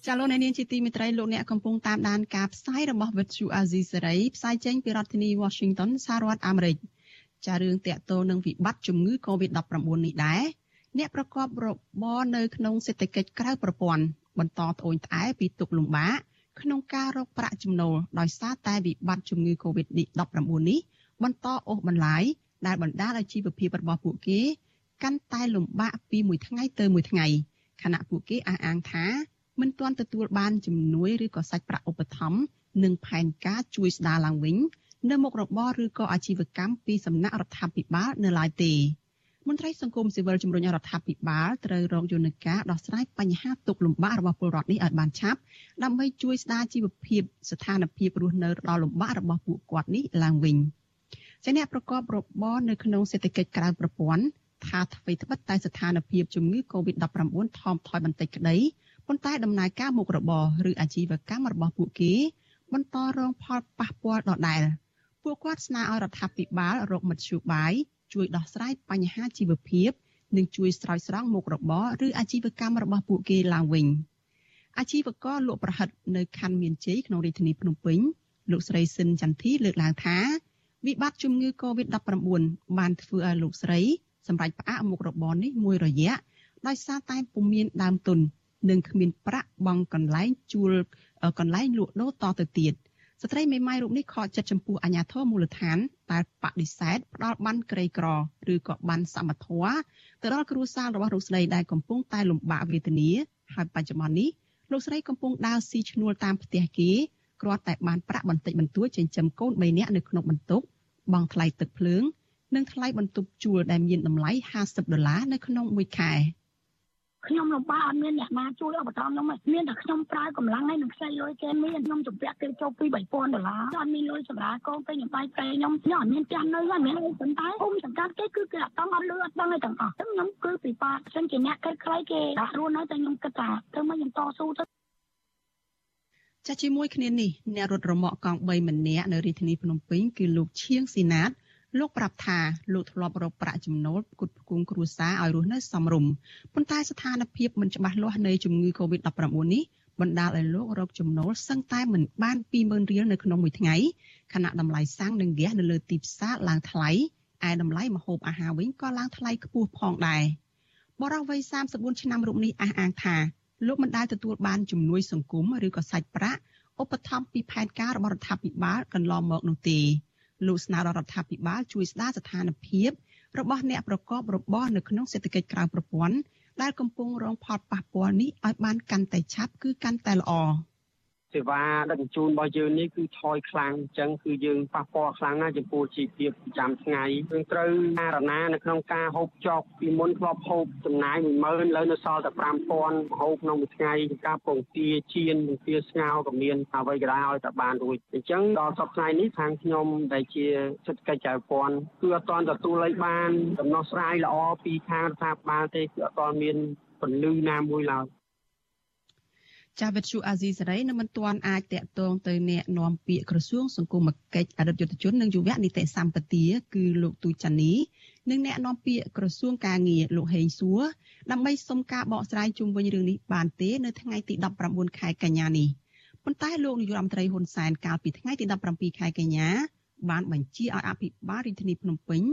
ចាលោកអ្នកនាងជាទីមេត្រីលោកអ្នកកំពុងតាមដានការផ្សាយរបស់ Vuthu Azizi Serai ផ្សាយចេញពីរដ្ឋធានី Washington សហរដ្ឋអាមេរិកចារឿងតាក់ទងនឹងវិបត្តិជំងឺ Covid-19 នេះដែរអ្នកប្រកបរបរនៅក្នុងសេដ្ឋកិច្ចក្រៅប្រព័ន្ធបន្តត្អូញត្អែពីទុកលំបាកក្នុងការរកប្រាក់ចំណូលដោយសារតែវិបត្តិជំងឺ Covid-19 នេះបន្តអូសបន្លាយដែលបណ្ដាលឲ្យជីវភាពរបស់ពួកគេ កាន់តែលំបាកពីមួយថ្ងៃទៅមួយថ្ងៃខណៈពួកគេអះអាងថា មិនទាន់ទទួលបានជំនួយឬក៏សាច់ប្រាក់ឧបត្ថម្ភនិងផែនការជួយស្ដារឡើងវិញនៅមុខរបរឬក៏អាជីវកម្មពីសំណាក់រដ្ឋាភិបាលនៅឡើយទេមន្ត្រីសង្គមស៊ីវិលជំរុញរដ្ឋាភិបាលត្រូវរកយន្តការដោះស្រាយបញ្ហាទុកលំបាករបស់ពលរដ្ឋនេះឲ្យបានឆាប់ដើម្បីជួយស្ដារជីវភាពស្ថានភាពរស់នៅដ៏លំបាករបស់ពួកគាត់នេះឡើងវិញជាអ្នកប្រកបរបរនៅក្នុងសេដ្ឋកិច្ចក្រៅប្រព័ន្ធថាអ្វីត្បិតតែស្ថានភាពជំងឺ Covid-19 ថមថយបន្តិចក្តី ប៉ុន្តែដំណើរការមុខរបរឬអាជីវកម្មរបស់ពួកគេ បន្តរងផលប៉ះពាល់ដដែលពួកគាត់ស្នើឲ្យរដ្ឋាភិបាលរកមធ្យោបាយជួយដោះស្រាយបញ្ហាជីវភាពនិងជួយស្រោចស្រង់មុខរបរឬអាជីវកម្មរបស់ពួកគេឡើងវិញអាជីវករលក់ប្រហិតនៅខណ្ឌមានជ័យក្នុងរាជធានីភ្នំពេញលោកស្រីស៊ិនចន្ទធីលើកឡើងថាវិបត្តិជំងឺ Covid-19 បានធ្វើឲ្យលោកស្រីសម្រាប់ផ្អាកមុខរបរនេះមួយរយៈដោយសារតែពុំមានដើមទុន និងគ្មានប្រាក់បង់កន្លែងជួលកន្លែងលក់ដូរតទៅទៀតស្ត្រីមេម៉ាយរូបនេះខកចិត្តចំពោះអាញាធរមូលដ្ឋានតែបដិសេធផ្ដាល់បានក្រីក្រឬក៏បានសមត្ថៈទៅដល់គ្រួសាររបស់លោកស្រីដែលកំពុងតែលំបាកវេទនាហើយបច្ចុប្បន្ននេះលោកស្រីកំពុងដើរស៊ីឈ្នួលតាមផ្ទះគេគ្រាន់តែបានប្រាក់បន្តិចបន្តួចចិញ្ចឹមកូន3នាក់នៅក្នុងបន្ទប់បង់ថ្លៃទឹកភ្លើងនិងថ្លៃបន្ទប់ជួលដែលមានតម្លៃ50ដុល្លារនៅក្នុងមួយខែ។ ខ្ញុំលំបាកអត់មានអ្នកណាជួយឧបត្ថម្ភខ្ញុំមានតែខ្ញុំប្រើកម្លាំងហើយនឹងខ្ចីលុយគេមានខ្ញុំជំពាក់គេចូលពី3000ដុល្លារអត់មានលុយសម្រាប់កូនពេញខ្ញុំបាយប្រេខ្ញុំខ្ញុំអត់មានផ្ទះនៅហើយមានអីប៉ុន្តែអ៊ុំសង្កាត់គេគឺគេអត់តង់អត់លឺអត់ដឹងអីទាំងអស់ខ្ញុំគឺពិបាកខ្ញុំជាអ្នកកិត្តខ្លីគេដាក់រស់នៅតែខ្ញុំគិតថាធ្វើម៉េចខ្ញុំតស៊ូទៅចាស់ជាមួយគ្នានេះអ្នករត់រមាក់កង់3ម្នាក់នៅរាជធានីភ្នំពេញគឺលោកឈៀងស៊ីណាត លោកប្រាប់ថាលោកធ្លាប់រកប្រាក់ចំណូលផ្គត់ផ្គង់គ្រួសារឲ្យរស់នៅសមរម្យប៉ុន្តែស្ថានភាពមិនច្បាស់លាស់នៃជំងឺ Covid-19 នេះបណ្ដាលឲ្យលោករកចំណូលសឹងតែមិនបាន20000រៀលនៅក្នុងមួយថ្ងៃខណៈតម្លៃសាំងនិងហ្គាសនៅលើទីផ្សារឡើងថ្លៃឯតម្លៃម្ហូបអាហារវិញក៏ឡើងថ្លៃខ្ពស់ផងដែរបរិវ័យ34ឆ្នាំរូបនេះអះអាងថាលោកមិនដែលទទួលបានជំនួយសង្គមឬក៏សាច់ប្រាក់ឧបត្ថម្ភពីផែនការរបស់រដ្ឋាភិបាលកន្លងមកនោះទេ លោកស្នើដល់រដ្ឋាភិបាលជួយស្ដារស្ថានភាពរបស់អ្នកប្រកបរបរនៅក្នុងសេដ្ឋកិច្ចក្រៅប្រព័ន្ធដែលកំពុងរងផលប៉ះពាល់នេះឲ្យបានកាន់តែឆាប់គឺកាន់តែល្អ។ សេវាដឹកជញ្ជូនរបស់យើងនេះគឺថយខ្លាំងអញ្ចឹងគឺយើងប៉ះពាល់ខ្លាំងណាស់ចំពោះជីវភាពប្រចាំថ្ងៃយើងត្រូវការណានៅក្នុងការហូបចុកពីមុនធ្លាប់ហូបចំណាយ10000លើនៅសល់តែ5000ហូបក្នុងមួយថ្ងៃការពងទាជៀនពងទាស្ងោក៏មានអ្វីក៏ដោយឲ្យតែបានរួចអញ្ចឹងដល់សប្តាហ៍នេះខាងខ្ញុំដែលជាសេដ្ឋកិច្ចចៅពន្ធគឺអត់ទាន់ទទួលឲ្យបានដំណោះស្រាយល្អពីខាងរដ្ឋាភិបាលទេគឺអត់ទាន់មានពន្លឺណាមួយឡើយ ចាស់វិទ្យុអាស៊ីសេរីនៅមិនទាន់អាចតាក់ទងទៅអ្នកនាំពាក្យក្រសួងសង្គមគិច្ចអតីតយុទ្ធជននិងយុវនីតិសម្បទាគឺលោកទូចានីនិងអ្នកនាំពាក្យក្រសួងការងារលោកហេងសួរដើម្បីសុំការបកស្រាយជុំវិញរឿងនេះបានទេនៅថ្ងៃទី19ខែកញ្ញានេះប៉ុន្តែលោកនាយរដ្ឋមន្ត្រីហ៊ុនសែនកាលពីថ្ងៃទី17ខែកញ្ញាបានបញ្ជាឲ្យអភិបាលរាជធានីភ្នំពេញ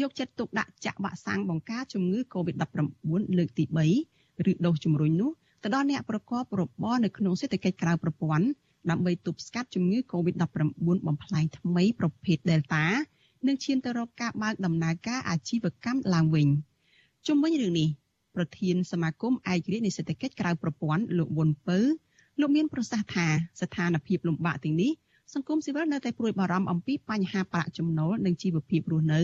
យកចិត្តទុកដាក់ចាក់វ៉ាក់សាំងបង្ការជំងឺ Covid-19 លើកទី3ឬដូសជំរុញនោះ ទៅដល់អ្នកប្រកបរបរនៅក្នុងសេដ្ឋកិច្ចក្រៅប្រព័ន្ធដើម្បីទប់ស្កាត់ជំងឺ Covid-19 បំផ្លែងថ្មីប្រភេទ Delta និងឈានទៅរកការបើកដំណើរការអាជីវកម្មឡើងវិញជុំវិញរឿងនេះប្រធានសមាគមឯករាជ្យនៃសេដ្ឋកិច្ចក្រៅប្រព័ន្ធលោកវុនពៅលោកមានប្រសាសន៍ថាស្ថានភាពលំបាកទាំងនេះសង្គមស៊ីវិលនៅតែព្រួយបារម្ភអំពីបញ្ហាប្រាក់ចំណូលនិងជីវភាពរស់នៅ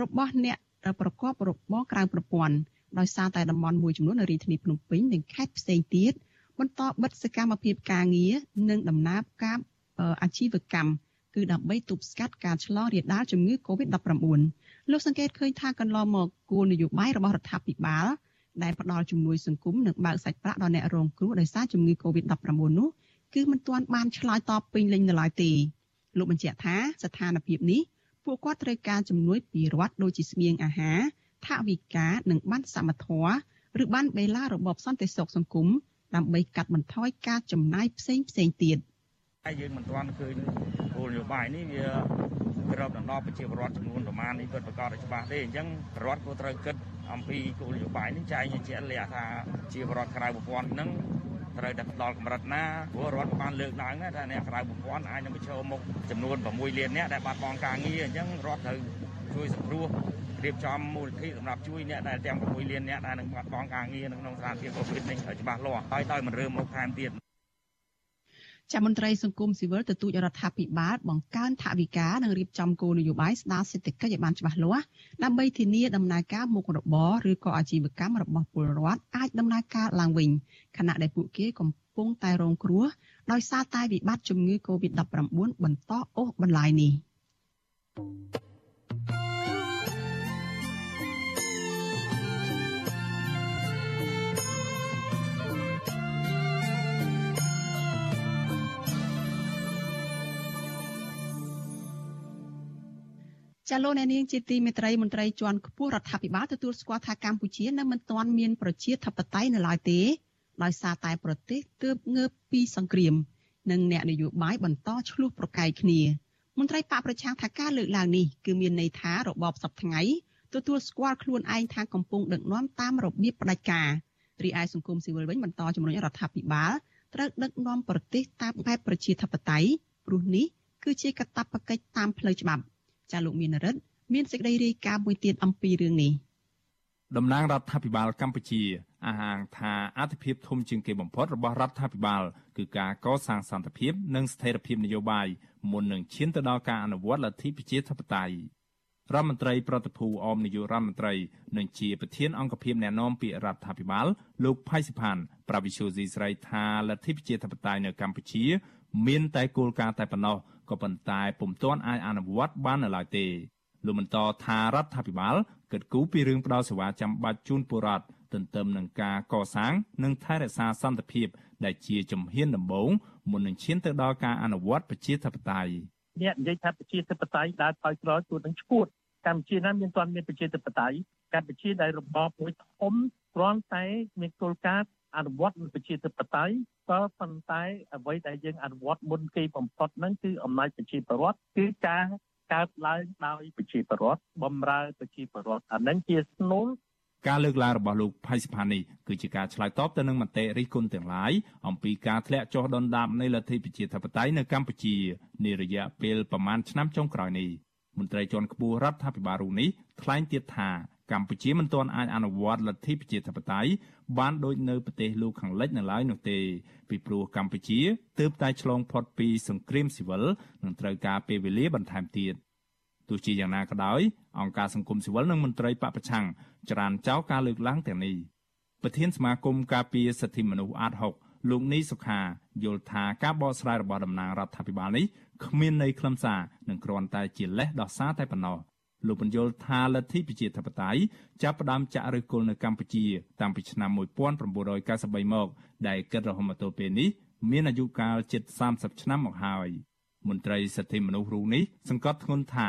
របស់អ្នកប្រកបរបរក្រៅប្រព័ន្ធ ដោយសារតែតំបន់មួយចំនួននៅរាជធានីភ្នំពេញនិងខេត្តផ្សេងទៀតបន្តបិទសកម្មភាពការងារនិងដំណើរការអាជីវកម្មគឺដើម្បីទប់ស្កាត់ការឆ្លងរាលដាលជំងឺ Covid-19 លោកសង្កេតឃើញថាកន្លងមកគោលនយោបាយរបស់រដ្ឋាភិបាលដែលផ្ដល់ជំនួយសង្គមនិងបើកសាច់ប្រាក់ដល់អ្នករងគ្រោះដោយសារជំងឺ Covid-19 នោះគឺមិនទាន់បានឆ្លើយតបពេញលេញនៅឡើយទេលោកបញ្ជាក់ថាស្ថានភាពនេះពួកគាត់ត្រូវការជំនួយពីរដ្ឋដូចជាស្បៀងអាហារ ថវិកានិងបានសមត្ថៈឬបានបេឡារបបសន្តិសុខសង្គមដើម្បីកាត់បន្ថយការចំណាយផ្សេងផ្សេងទៀតហើយយើងមិនទាន់ឃើញគោលនយោបាយនេះវាក្របដណ្ដប់ប្រជាពលរដ្ឋចំនួនប្រមាណនេះពិតប្រាកដច្បាស់ទេអញ្ចឹងរដ្ឋក៏ត្រូវគិតអំពីគោលនយោបាយនេះចែងជាក់លាក់ថាជាពលរដ្ឋក្រៅប្រព័ន្ធហ្នឹងត្រូវតែផ្ដល់កម្រិតណាព្រោះរដ្ឋបានលើកឡើងថាអ្នកក្រៅប្រព័ន្ធអាចនឹងប្រឈមមុខចំនួន6លានអ្នកដែលបាត់បង់ការងារអញ្ចឹងរដ្ឋត្រូវជួយសង្គ្រោះ រៀបចំមូលនិធិសម្រាប់ជួយអ្នកដែលទាំង6លានអ្នកដែលនឹងបាត់បង់ការងារនៅក្នុងស្ថានភាព Covid នេះឲ្យច្បាស់លាស់ហើយដោយមិនរើមុខថែមទៀតចាំមន្ត្រីសង្គមស៊ីវិលទទូចរដ្ឋាភិបាលបង្កើនថវិកានិងរៀបចំគោលនយោបាយស្ដារសេដ្ឋកិច្ចឲ្យបានច្បាស់លាស់ដើម្បីធានាដំណើរការមុខរបរឬក៏អាជីវកម្មរបស់ពលរដ្ឋអាចដំណើរការឡើងវិញខណៈដែលពួកគេកំពុងតែរងគ្រោះដោយសារតែវិបត្តិជំងឺ Covid-19 បន្តអូសបន្លាយនេះ។ ចាលោកអ្នកនាងជាទីមេត្រីមន្ត្រីជាន់ខ្ពស់រដ្ឋាភិបាលទទួលស្គាល់ថាកម្ពុជានៅមិនទាន់មានប្រជាធិបតេយ្យនៅឡើយទេដោយសារតែប្រទេសទើបងើបពីសង្គ្រាម និងអ្នកនយោបាយបន្តឆ្លោះប្រកែកគ្នាមន្ត្រីបកប្រឆាំងថាការលើកឡើងនេះគឺមានន័យថារបបសពថ្ងៃទទួលស្គាល់ខ្លួនឯងថាកំពុងដឹកនាំតាមរបៀបផ្ដាច់ការរីឯសង្គមស៊ីវិលវិញបន្តជំរុញរដ្ឋាភិបាលត្រូវដឹកនាំប្រទេសតាមបែបប្រជាធិបតេយ្យព្រោះនេះគឺជាកាតព្វកិច្ចតាមផ្លូវច្បាប់ ចាលោកមានរិទ្ធមានសេចក្តីរាយការណ៍មួយទៀតអំពីរឿងនេះតំណាងរដ្ឋាភិបាលកម្ពុជាអះអាងថាអធិភាពធំជាងគេបំផុតរបស់រដ្ឋាភិបាលគឺការកសាងសន្តិភាព និងស្ថិរភាពនយោបាយមុននឹងឈានទៅដល់ការអនុវត្តលទ្ធិប្រជាធិបតេយ្យរដ្ឋមន្ត្រីប្រតិភូអមនាយករដ្ឋមន្ត្រីនិងជាប្រធានអង្គភិបអ្នកណែនាំពាក្យរដ្ឋាភិបាលលោកផៃសិផានប្រាវិសុយស៊ីស្រីថាលទ្ធិប្រជាធិបតេយ្យនៅកម្ពុជា មានតែគោលការណ៍តែប៉ុណ្ណោះ ក៏ប៉ុន្តែពុំទាន់អាចអនុវត្តបាននៅឡើយទេលោកបន្តថារដ្ឋាភិបាលគិតគូរពីរឿងផ្ដល់សេវាចាំបាច់ជូនពលរដ្ឋទន្ទឹមនឹងការកសាងនិងថែរក្សាសន្តិភាព ដែលជាជំហានដំបូងមុននឹងឈានទៅដល់ការអនុវត្តប្រជាធិបតេយ្យអ្នកនិយាយថាប្រជាធិបតេយ្យដើរថយក្រោយជួយនឹងឈួតកម្ពុជាណាមានទាន់មានប្រជាធិបតេយ្យកម្ពុជាដែលរបបមួយធំគ្រាន់តែមានគោលការណ៍ អនុវត្តប្រជាធិបតេយ្យក៏ប៉ុន្តែអ្វីដែលយើងអនុវត្តមុនគេបំផុតហ្នឹងគឺអំណាចប្រជាពលរដ្ឋគឺការកើតឡើងដោយប្រជាពលរដ្ឋបំរើប្រជាពលរដ្ឋអានឹងជាស្នូលការលើកឡើងរបស់លោកផៃសិផានីគឺជាការឆ្លើយតបទៅនឹងមតិរិះគន់ទាំងឡាយអំពីការធ្លាក់ចុះដុនដាបនៃលទ្ធិប្រជាធិបតេយ្យនៅកម្ពុជានារយៈពេលប្រមាណឆ្នាំចុងក្រោយនេះមន្ត្រីជាន់ខ្ពស់រដ្ឋាភិបាលរូបនេះថ្លែងទៀតថា កម្ពុជាមិនទាន់អាចអនុវត្តលទ្ធិប្រជាធិបតេយ្យបានដូចនៅប្រទេសលោកខាងលិចនៅឡើយនោះទេពីព្រោះកម្ពុជាទើបតែឆ្លងផុតពីសង្គ្រាមស៊ីវិលនិងត្រូវការពេលវេលាបន្ថែមទៀតទោះជាយ៉ាងណាក៏ដោយអង្គការសង្គមស៊ីវិលនិងមន្ត្រីបពប្រឆាំងច្រានចោលការលើកឡើងទាំងនេះប្រធានសមាគមការពារសិទ្ធិមនុស្សអាត6លោកនីសុខាយល់ថាការបកស្រាយរបស់តំណាងរដ្ឋាភិបាលនេះគ្មានន័យខ្លឹមសារនិងគ្រាន់តែជាលេសដោះសារតែប៉ុណ្ណោះ លោកបញ្យល់ថាលទ្ធិប្រជាធិបតេយ្យចាប់ផ្ដើមចាក់ឫសគល់នៅកម្ពុជាតាំងពីឆ្នាំ1993មកដែលគិតរហូតមកទល់ពេលនេះមានអាយុកាលជិត30ឆ្នាំមកហើយមន្ត្រីសិទ្ធិមនុស្សរូបនេះសង្កត់ធ្ងន់ថា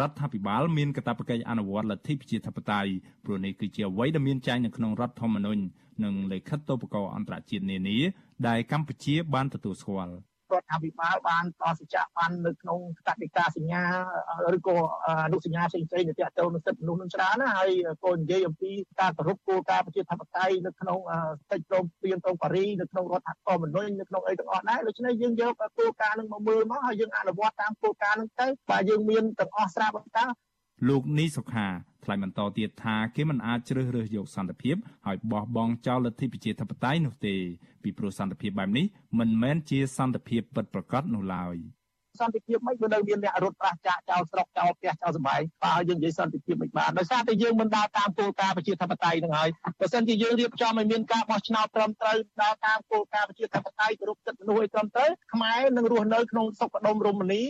រដ្ឋាភិបាលមានកាតព្វកិច្ចអនុវត្តលទ្ធិប្រជាធិបតេយ្យព្រោះនេះគឺជាអ្វីដែលមានចែងនៅក្នុងរដ្ឋធម្មនុញ្ញនិងលិខិតតូបករអន្តរជាតិនានាដែលកម្ពុជាបានទទួលស្គាល់ រដ្ឋាភិបាលបានតសច្ចៈបាននៅក្នុងកតិកាសញ្ញាឬក៏អនុសញ្ញាផ្សេងៗទៅទាក់ទងនឹងសិទ្ធិមនុស្សនឹងច្រើនណាហើយក៏និយាយអំពីការគោរពគោលការណ៍ប្រជាធិបតេយ្យនៅក្នុងកិច្ចព្រមព្រៀងក្រុងប៉ារីនៅក្នុងរដ្ឋធម្មនុញ្ញនៅក្នុងអីទាំងអស់ដែរដូច្នេះយើងយកគោលការណ៍នឹងមកមើលមកហើយយើងអនុវត្តតាមគោលការណ៍នឹងទៅបាទយើងមានទាំងអស់ស្រាប់តាលោកនីសុខា ថ្លែងបន្តទៀតថាគេមិនអាចជ្រើសរើសយកសន្តិភាពហើយបោះបង់ចោលលទ្ធិប្រជាធិបតេយ្យនោះទេពីព្រោះសន្តិភាពបែបនេះមិនមែនជាសន្តិភាពពិតប្រាកដនោះឡើយសន្តិភាពមិនក៏នៅមានអ្នករត់ប្រាសចាកចោលស្រុកចោលផ្ទះចោលសម្បែងបើយើងនិយាយសន្តិភាពមិនបានដោយសារតែយើងមិនដើរតាមគោលការណ៍ប្រជាធិបតេយ្យនឹងហើយបើសិនជាយើងរៀបចំឲ្យមានការបោះឆ្នោតត្រឹមត្រូវដើរតាមគោលការណ៍ប្រជាធិបតេយ្យគោរពសិទ្ធិមនុស្សឲ្យត្រឹមត្រូវខ្មែរនឹងរស់នៅក្នុងសុខដុមរមនា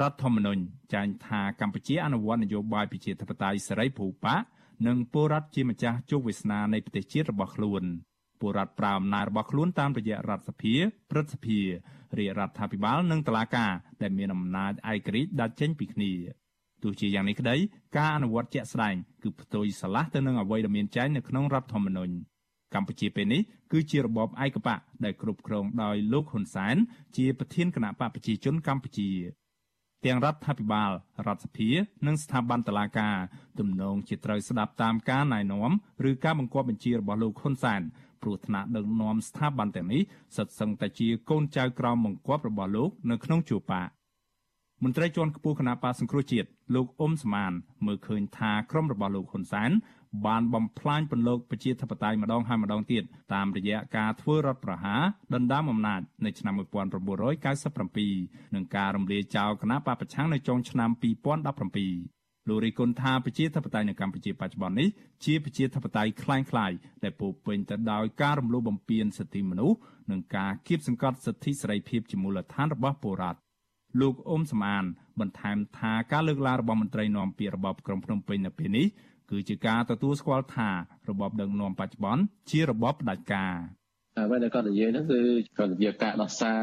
រដ្ឋធម្មនុញ្ញចែងថាកម្ពុជាអនុវត្តនយោបាយប្រជាធិបតេយ្យសេរីភូប៉ានិងពលរដ្ឋជាម្ចាស់ជោគវាសនានៃប្រទេសជាតិរបស់ខ្លួនពលរដ្ឋប្រើអំណាចរបស់ខ្លួនតាមរយៈរដ្ឋសភាព្រឹទ្ធសភារាជរដ្ឋាភិបាលនិងតុលាការដែលមានអំណាចឯករាជ្យដាច់ចេញពីគ្នាទោះជាយ៉ាងនេះក្តីការអនុវត្តជាក់ស្ដែងគឺផ្ទុយស្រឡះទៅនឹងអ្វីដែលមានចែងនៅក្នុងរដ្ឋធម្មនុញ្ញកម្ពុជាពេលនេះគឺជារបបឯកបកដែលគ្រប់គ្រងដោយលោកហ៊ុនសែនជាប្រធានគណៈបកប្រជាជនកម្ពុជា ទាំងរដ្ឋាភិបាលរដ្ឋសភា និងស្ថាប័នតុលាការទំនងជាត្រូវស្ដាប់តាមការណែនាំឬការបង្គាប់បញ្ជារបស់លោកហ៊ុនសែនព្រោះថ្នាក់ដឹកនាំស្ថាប័នទាំងនេះសិតសឹងតែជាកូនចៅក្រមបង្គាប់របស់លោកនៅក្នុងជួរបកមន្ត្រីជាន់ខ្ពស់គណៈបកសង្គ្រោះជាតិលោកអ៊ុំសមានមើលឃើញថាក្រុមរបស់លោកហ៊ុនសែន បានបំផ្លាញពន្លកប្រជាធិបតេយ្យម្ដងហើយម្ដងទៀតតាមរយៈការធ្វើរដ្ឋប្រហារដណ្ដើមអំណាចនៅឆ្នាំ1997និងការរំលាយចោលគណៈបកប្រឆាំងនៅចុងឆ្នាំ2017លោករីគុណថាប្រជាធិបតេយ្យនៅកម្ពុជាបច្ចុប្បន្ននេះជាប្រជាធិបតេយ្យคล้ายៗដែលពោពេញទៅដោយការរំលោភបំពានសិទ្ធិមនុស្សនិងការគៀបសង្កត់សិទ្ធិសេរីភាពជាមូលដ្ឋានរបស់ពលរដ្ឋលោកអ៊ុំសំអាន បន្ថែមថាការលើកឡើងរបស់មន្ត្រីនាំពាក្យរបបក្រុងភ្នំពេញនៅពេលនេះ គឺជាការទទួលស្គាល់ថារបបដឹកនាំបច្ចុប្បន្នជារបបផ្ដាច់ការអ្វីដែលគាត់និយាយហ្នឹងគឺគាត់និយាយការដោះសារ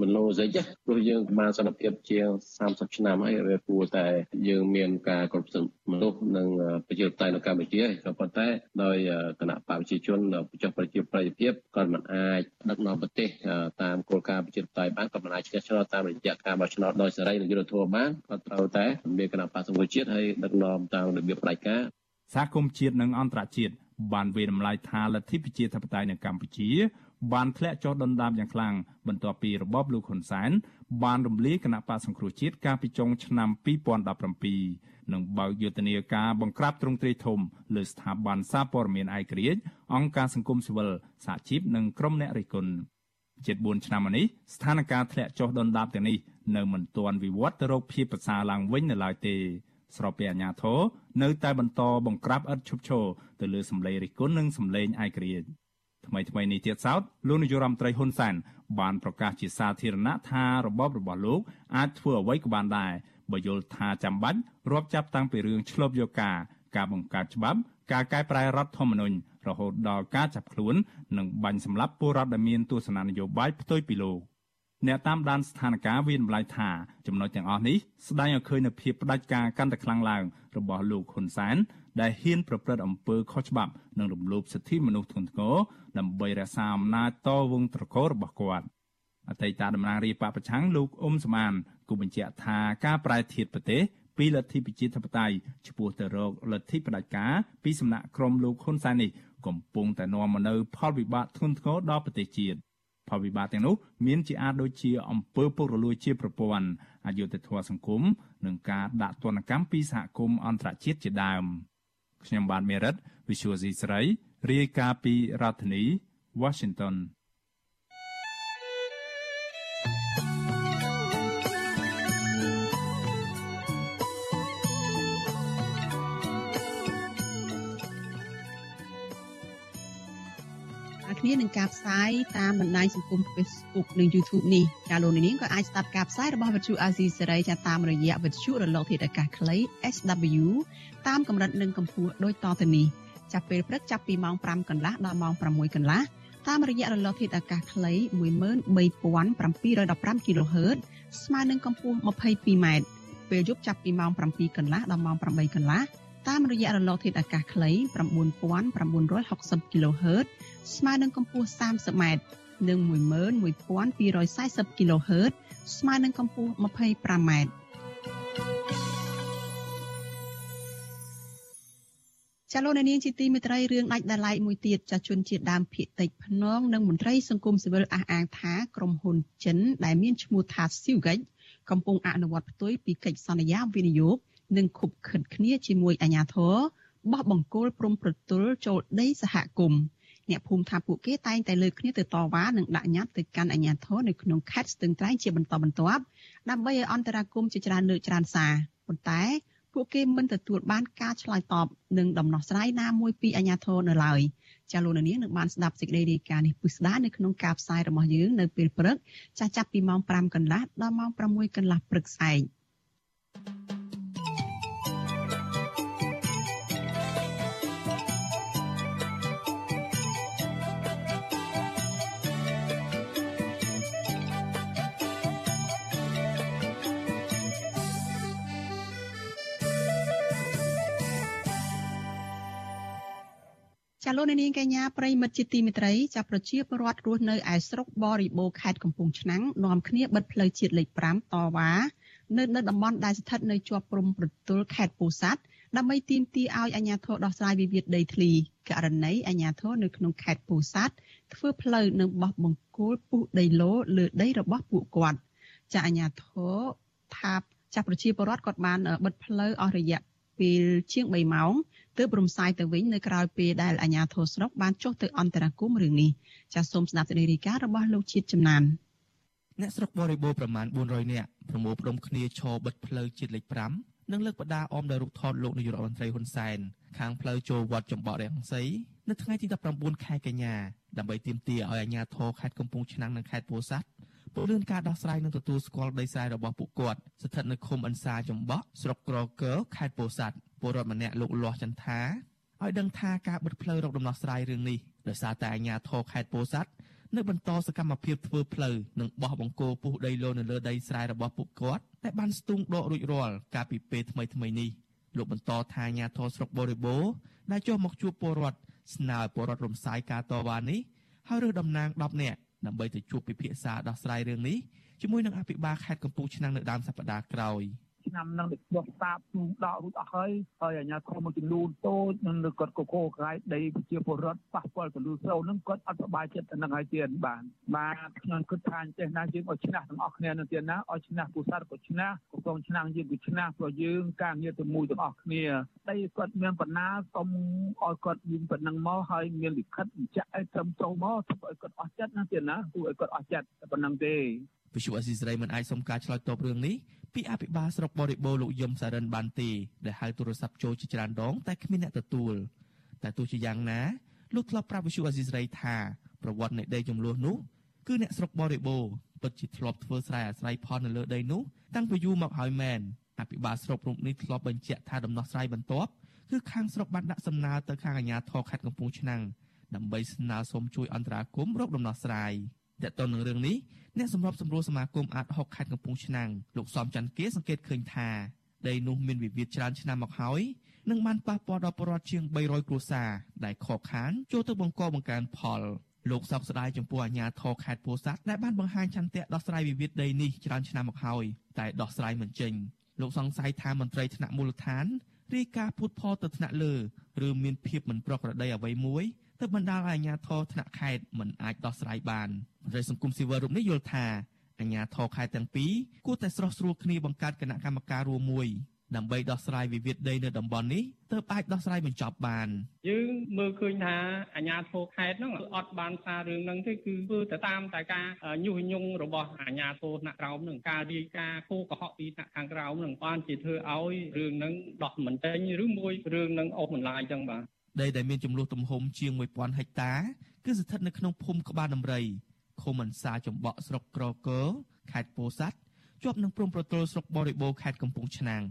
មិនឡូសិចព្រោះយើងបានសន្តិភាពជាង30ឆ្នាំហើយវាគួរតែយើងមានការគ្រប់គ្រងមនុស្សនិងប្រជាធិបតេយ្យនៅកម្ពុជាក៏ប៉ុន្តែដោយគណៈបកប្រជាជនចុះប្រជាប្រិយភាពគាត់មិនអាចដឹកនាំប្រទេសតាមគោលការណ៍ប្រជាធិបតេយ្យបានគាត់មិនអាចឈ្នះឆ្នោតតាមរយៈការបោះឆ្នោតដោយសេរីនិងយុត្តិធម៌បានគាត់ត្រូវតែមានគណៈបកសង្គមជាតិហើយដឹកនាំតាមរបៀបផ្ដាច់ការ សហគមន៍ជាតិនិងអន្តរជាតិបានវាតម្លៃថាលទ្ធិប្រជាធិបតេយ្យនៅកម្ពុជា បានធ្លាក់ចុះដុនដាបយ៉ាងខ្លាំងបន្ទាប់ពីរបបលោកហ៊ុនសែនបានរំលាយគណៈបកសង្គ្រោះជាតិកាលពីចុងឆ្នាំ2017និងបើកយុទ្ធនាការបង្ក្រាបទ្រង់ទ្រាយធំលើស្ថាប័នសារព័ត៌មានឯករាជ្យអង្គការសង្គមស៊ីវិលសហជីពនិងក្រុមអ្នករិះគន់ជិត4ឆ្នាំមកនេះស្ថានភាពធ្លាក់ចុះដុនដាបទាំងនេះនៅមិនទាន់វិវត្តទៅរកភាពប្រសើរឡើងវិញនៅឡើយទេ ស្របពេលអាញាធរនៅតែបន្តបង្ក្រាបឥតឈប់ឈរទៅលើសម្លេងរិះគន់និងសម្លេងឯករាជ្យថ្មីថ្មីនេះទៀតសោតលោកនាយរដ្ឋមន្ត្រីហ៊ុនសែនបានប្រកាសជាសាធារណៈថារបបរបស់លោកអាចធ្វើអ្វីក៏បានដែរបើយល់ថាចាំបាច់រាប់ចាប់តាំងពីរឿងឆ្លប់យកការការបង្កើតច្បាប់ការកែប្រែរដ្ឋធម្មនុញ្ញរហូតដល់ការចាប់ខ្លួននិងបាញ់សម្លាប់ពលរដ្ឋដែលមានទស្សនៈនយោបាយផ្ទុយពីលោក អ្នកតាមដានស្ថានភាពវាតម្លៃថាចំណុចទាំងអស់នេះស្ដែងឲ្យឃើញនូវភាពផ្ដាច់ការកាន់តែខ្លាំងឡើងរបស់លោកហ៊ុនសែនដែលហ៊ានប្រព្រឹត្តអំពើខុសច្បាប់និងរំលោភសិទ្ធិមនុស្សធ្ងន់ធ្ងរដើម្បីរក្សាអំណាចតវងត្រកូលរបស់គាត់អតីតតំណាងរាជបកប្រឆាំងលោកអ៊ុំសមានគូបញ្ជាក់ថាការប្រែធៀបប្រទេសពីលទ្ធិប្រជាធិបតេយ្យឆ្ពោះទៅរកលទ្ធិផ្ដាច់ការពីសំណាក់ក្រុមលោកហ៊ុនសែននេះកំពុងតែនាំមកនូវផលវិបាកធ្ងន់ធ្ងរដល់ប្រទេសជាតិ ផលវិបាកទាំងនោះមានជាអាចដូចជាអំពើពុករលួយជាប្រព័ន្ធអយុត្តិធម៌សង្គមនិងការដាក់ទណ្ឌកម្មពីសហគមន៍អន្តរជាតិជាដើមខ្ញុំបាទមេរិត Visual C ស្រីរាយការណ៍ពីរដ្ឋធានី Washington គ្នានឹងការផ្សាយតាមបណ្ដាញសង្គម Facebook និង YouTube នេះចាលោកនាងក៏អាចស្ដាប់ការផ្សាយរបស់វិទ្យុ AZ សេរីចាតាមរយៈវិទ្យុរលកធាតុអាកាសខ្លី SW តាមកម្រិតនិងកម្ពស់ដូចតទៅនេះចាប់ពេលព្រឹកចាប់ពីម៉ោង5កន្លះដល់ម៉ោង6កន្លះតាមរយៈរលកធាតុអាកាសខ្លី13715 kHz ស្មើនឹងកម្ពស់ 22m ពេលយប់ចាប់ពីម៉ោង7កន្លះដល់ម៉ោង8កន្លះតាមរយៈរលកធាតុអាកាសខ្លី9960 kHz ស្មើនឹងកម្ពស់ 30m និង11240 kHz ស្មើនឹងកម្ពស់ 25m ចលនានាងជាទីមេត្រីរឿងដាច់ដライមួយទៀតចាជនជាតិដើមភៀកតិចភ្នងនិងមន្ត្រីសង្គមស៊ីវិលអះអាងថាក្រុមហ៊ុនចិន ដែលមានឈ្មោះថា Sivgate កំពុងអនុវត្តផ្ទុយពីកិច្ចសន្យាវិនិយោគនិងខុបខិតគ្នាជាមួយអាជ្ញាធរបោះបង្គោលព្រំប្រទល់ចូលដីសហគមន៍ អ្នកភូមិថាពួកគេតែងតែលើកគ្នាទៅតវ៉ានិងដាក់ញត្តិទៅកាន់អាជ្ញាធរនៅក្នុងខេត្តស្ទឹងត្រែងជាបន្តបន្ទាប់ដើម្បីឲ្យអន្តរាគមន៍ជាច្រើនលើកច្រើនសារប៉ុន្តែពួកគេមិនទទួលបានការឆ្លើយតបនិងដំណោះស្រាយណាមួយពីអាជ្ញាធរនៅឡើយចាលោកនាងនឹងបានស្ដាប់សេចក្តីរាយការណ៍នេះពុស្ដានៅក្នុងការផ្សាយរបស់យើងនៅពេលព្រឹកចាស់ចាប់ពីម៉ោង5កន្លះដល់ម៉ោង6កន្លះព្រឹកស្អែក ចាលោកនាងកញ្ញាប្រិមិត្តជាទីមេត្រីចាប្រជាពលរដ្ឋរស់នៅឯស្រុកបរិបូរខេត្តកំពង់ឆ្នាំងនាំគ្នាបិទផ្លូវជាតិលេខ5តវ៉ានៅនៅតំបន់ដែលស្ថិតនៅជាប់ព្រំប្រទល់ខេត្តពោធិ៍សាត់ដើម្បីទាមទារឲ្យអាជ្ញាធរដោះស្រាយវិវាទដីធ្លីករណីអាជ្ញាធរនៅក្នុងខេត្តពោធិ៍សាត់ធ្វើផ្លូវនិងបោះបង្គោលពុះដីឡូលើដីរបស់ពួកគាត់ចាអាជ្ញាធរថាចាប្រជាពលរដ្ឋគាត់បានបិទផ្លូវអស់រយៈពេលជាង3ម៉ោង ទើបរំសាយទៅវិញនៅក្រៅពេលដែលអាជ្ញាធរស្រុកបានចុះទៅអន្តរាគមន៍រឿងនេះចាសសូមស្ដាប់សេចក្តីរាយការណ៍របស់លោកជាតិចំណានអ្នកស្រុកបរិបូរប្រមាណ400នាក់ប្រមូលផ្ដុំគ្នាឈរបិទផ្លូវជាតិលេខ5និងលើកបដាអមដោយរូបថតលោកនាយករដ្ឋមន្ត្រីហ៊ុនសែនខាងផ្លូវចូលវត្តចំបក់រាំងសីនៅថ្ងៃទី19ខែកញ្ញាដើម្បីទាមទារឲ្យអាជ្ញាធរខេត្តកំពង់ឆ្នាំងនិងខេត្តពោធិ៍សាត់ ពង្រឹងការដោះស្រាយនិងទទួលស្គាល់ដីស្រែរបស់ពួកគាត់ស្ថិតនៅឃុំអន្សាចំបក់ស្រុកក្រកើខេត្តពោធិ៍សាត់ពលរដ្ឋម្នាក់លោកលាស់ចន្ទថាឲ្យដឹងថាការបិទផ្លូវរកដំណោះស្រាយរឿងនេះដោយសារតែអាជ្ញាធរខេត្តពោធិ៍សាត់នៅបន្តសកម្មភាពធ្វើផ្លូវនិងបោះបង្គោលពុះដីឡូនៅលើដីស្រែរបស់ពួកគាត់តែបានស្ទូងដករួចរាល់កាលពីពេលថ្មីថ្មីនេះលោកបន្តថាអាជ្ញាធរស្រុកបរិបូរដែលចុះមកជួបពលរដ្ឋស្នើឲ្យពលរដ្ឋរំសាយការតវ៉ានេះហើយរើសតំណាង10នាក់ ដើម្បីទៅជួបពិភាក្សាដោះស្រាយរឿងនេះជាមួយនឹងអភិបាលខេត្តកំពង់ឆ្នាំងនៅដើមសប្តាហ៍ក្រោយ។ ឆ្នាំនឹងដឹកដុសសាបដករួចអស់ហើយហើយអាជ្ញាធរមួយចំនួនតូចនឹងគាត់កកកក្រៃដីប្រជាពលរដ្ឋប៉ះពាល់ទៅលើសូវនឹងគាត់អត់សប្បាយចិត្តទៅនឹងហើយទៀតបានបាទខ្ញុំគិតថាអញ្ចេះណាយើងឲ្យឈ្នះទាំងអស់គ្នានឹងទៀតណាឲ្យឈ្នះពូសាទក៏ឈ្នះកំពង់ឆ្នាំងយើងក៏ឈ្នះព្រោះយើងការងារទៅមួយទាំងអស់គ្នាដីគាត់មានបណ្ណាសុំឲ្យគាត់មានប៉ុណ្ណឹងមកហើយមានលិខិតបញ្ជាក់ឲ្យត្រឹមត្រូវមកធ្វើឲ្យគាត់អស់ចិត្តណាទៀតណាធ្វើឲ្យគាត់អស់ចិត្តតែប៉ុណ្ណឹងទេ វិសុអេស៊ីស្រីមិនអាចសុំការឆ្លើយតបរឿងនេះពីអភិបាលស្រុកបរិបូរលោកយឹមសារិនបានទេដែលហៅទូរស័ព្ទចូលជាច្រើនដងតែគ្មានអ្នកទទួលតែទោះជាយ៉ាងណាលោកធ្លាប់ប្រាប់វិសុអេស៊ីស្រីថាប្រវត្តិនៃដីចំនួននោះគឺអ្នកស្រុកបរិបូរពិតជាធ្លាប់ធ្វើស្រែអាស្រ័យផលនៅលើដីនោះតាំងពីយូរមកហើយមែនអភិបាលស្រុករូបនេះធ្លាប់បញ្ជាក់ថាដំណោះស្រាយបន្ទាប់គឺខាងស្រុកបានដាក់សំណើទៅខាងអាជ្ញាធរខេត្តកំពង់ឆ្នាំងដើម្បីស្នើសុំជួយអន្តរាគមន៍រកដំណោះស្រាយ តើតើនឹងរឿងនេះអ្នកសម្របសម្រួលសមាគមអាត6ខេត្តកំពង់ឆ្នាំងលោកសំច័ន្ទគាសង្កេតឃើញថាដីនោះមានវិវាទច្រើនឆ្នាំមកហើយនឹងបានប៉ះពាល់ដល់ប្រជាពលរដ្ឋជាង300គ្រួសារដែលខកខានចូលទៅបង្កបង្កើនផលលោកសោកស្ដាយចំពោះអាញាធរខេត្តពោធិ៍សាត់ដែលបានបង្ហាញឆន្ទៈដោះស្រាយវិវាទដីនេះច្រើនឆ្នាំមកហើយតែដោះស្រាយមិនចេញលោកសង្ស័យថាមន្ត្រីថ្នាក់មូលដ្ឋានរាយការណ៍ពុតផលទៅថ្នាក់លើឬមានភាពមិនប្រក្រតីអ្វីមួយ ទើបបណ្ដាលឲ្យអាជ្ញាធរថ្នាក់ខេត្តមិនអាចដោះស្រាយបានមន្ត្រីសង្គមស៊ីវិលរូបនេះយល់ថាអាជ្ញាធរខេត្តទាំងពីរគួរតែស្រោះស្រួលគ្នាបង្កើតគណៈកម្មការរួមមួយដើម្បីដោះស្រាយវិវាទដីនៅតំបន់នេះទើបអាចដោះស្រាយបញ្ចប់បានយើងមើលឃើញថាអាជ្ញាធរខេត្តហ្នឹងអត់បានសាររឿងហ្នឹងទេគឺធ្វើទៅតាមតែការញុះញង់របស់អាជ្ញាធរថ្នាក់ក្រោមហ្នឹងការរាយការណ៍គោកុហកពីថ្នាក់ខាងក្រោមហ្នឹងបានជាធ្វើឲ្យរឿងហ្នឹងដោះមិនចេញឬមួយរឿងហ្នឹងអស់បន្លាយចឹងបាទ ដីដែលមានចំនួនទំហំជាង1000ហិកតា គឺស្ថិតនៅក្នុងភូមិក្បាលដំរីឃុំអន្សាចំបក់ស្រុកក្រកើខេត្តពោធិ៍សាត់ជាប់នឹងព្រំប្រទល់ស្រុកបរិបូរខេត្តកំពង់ឆ្នាំង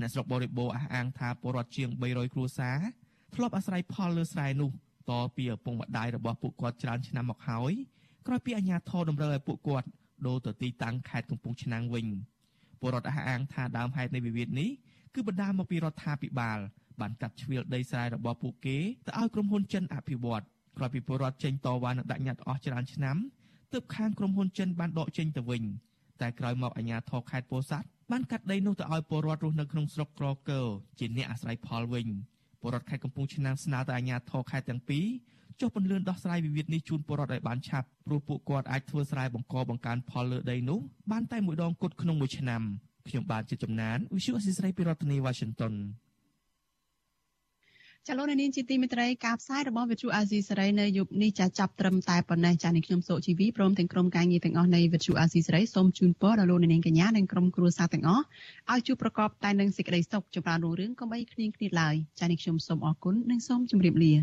អ្នកស្រុកបរិបូរអះអាងថាពលរដ្ឋជាង300គ្រួសារធ្លាប់អាស្រ័យផលលើស្រែនោះតពីឪពុកម្ដាយរបស់ពួកគាត់ច្រើនឆ្នាំមកហើយក្រោយពីអាជ្ញាធរតម្រូវឲ្យពួកគាត់ដូរទៅទីតាំងខេត្តកំពង់ឆ្នាំងវិញពលរដ្ឋអះអាងថាដើមហេតុនៃវិវាទនេះគឺបណ្ដាលមកពីរដ្ឋាភិបាល បានកាត់ជ្រៀលដីស្រែរបស់ពួកគេទៅឲ្យក្រុមហ៊ុនចិនអភិវឌ្ឍក្រោយពីពលរដ្ឋចេញតវ៉ានិងដាក់ញត្តិអស់ច្រើនឆ្នាំទើបខាងក្រុមហ៊ុនចិនបានដកចេញទៅវិញតែក្រោយមកអាជ្ញាធរខេត្តពោធិ៍សាត់បានកាត់ដីនោះទៅឲ្យពលរដ្ឋរស់នៅក្នុងស្រុកក្រកើជាអ្នកអាស្រ័យផលវិញពលរដ្ឋខេត្តកំពង់ឆ្នាំងស្នើទៅអាជ្ញាធរខេត្តទាំងពីរចុះពន្លឿនដោះស្រាយវិវាទនេះជូនពលរដ្ឋឲ្យបានឆាប់ព្រោះពួកគាត់អាចធ្វើស្រែបង្កបង្កើនផលលើដីនោះបានតែមួយដងគត់ក្នុងមួយឆ្នាំខ្ញុំបាទជាចំណាន Visual Assisray ពីរដ្ឋធានី Washington ចលនានាងជាទីមេត្រីការផ្សាយរបស់វិទ្យុអាស៊ីសេរីនៅយប់នេះចាចាប់ត្រឹមតែប៉ុណ្ណេះចានេះខ្ញុំសូជីវីព្រមទាំងក្រុមការងារទាំងអស់នៃវិទ្យុអាស៊ីសេរីសូមជូនពរដល់លោកនាងកញ្ញានិងក្រុមគ្រួសារទាំងអស់ឲ្យជួបប្រកបតែនឹងសេចក្តីសុខចម្រើនរុងរឿងកុំបីឃ្លៀងឃ្លាតឡើយចានេះខ្ញុំសូមអរគុណនិងសូមជម្រាបលា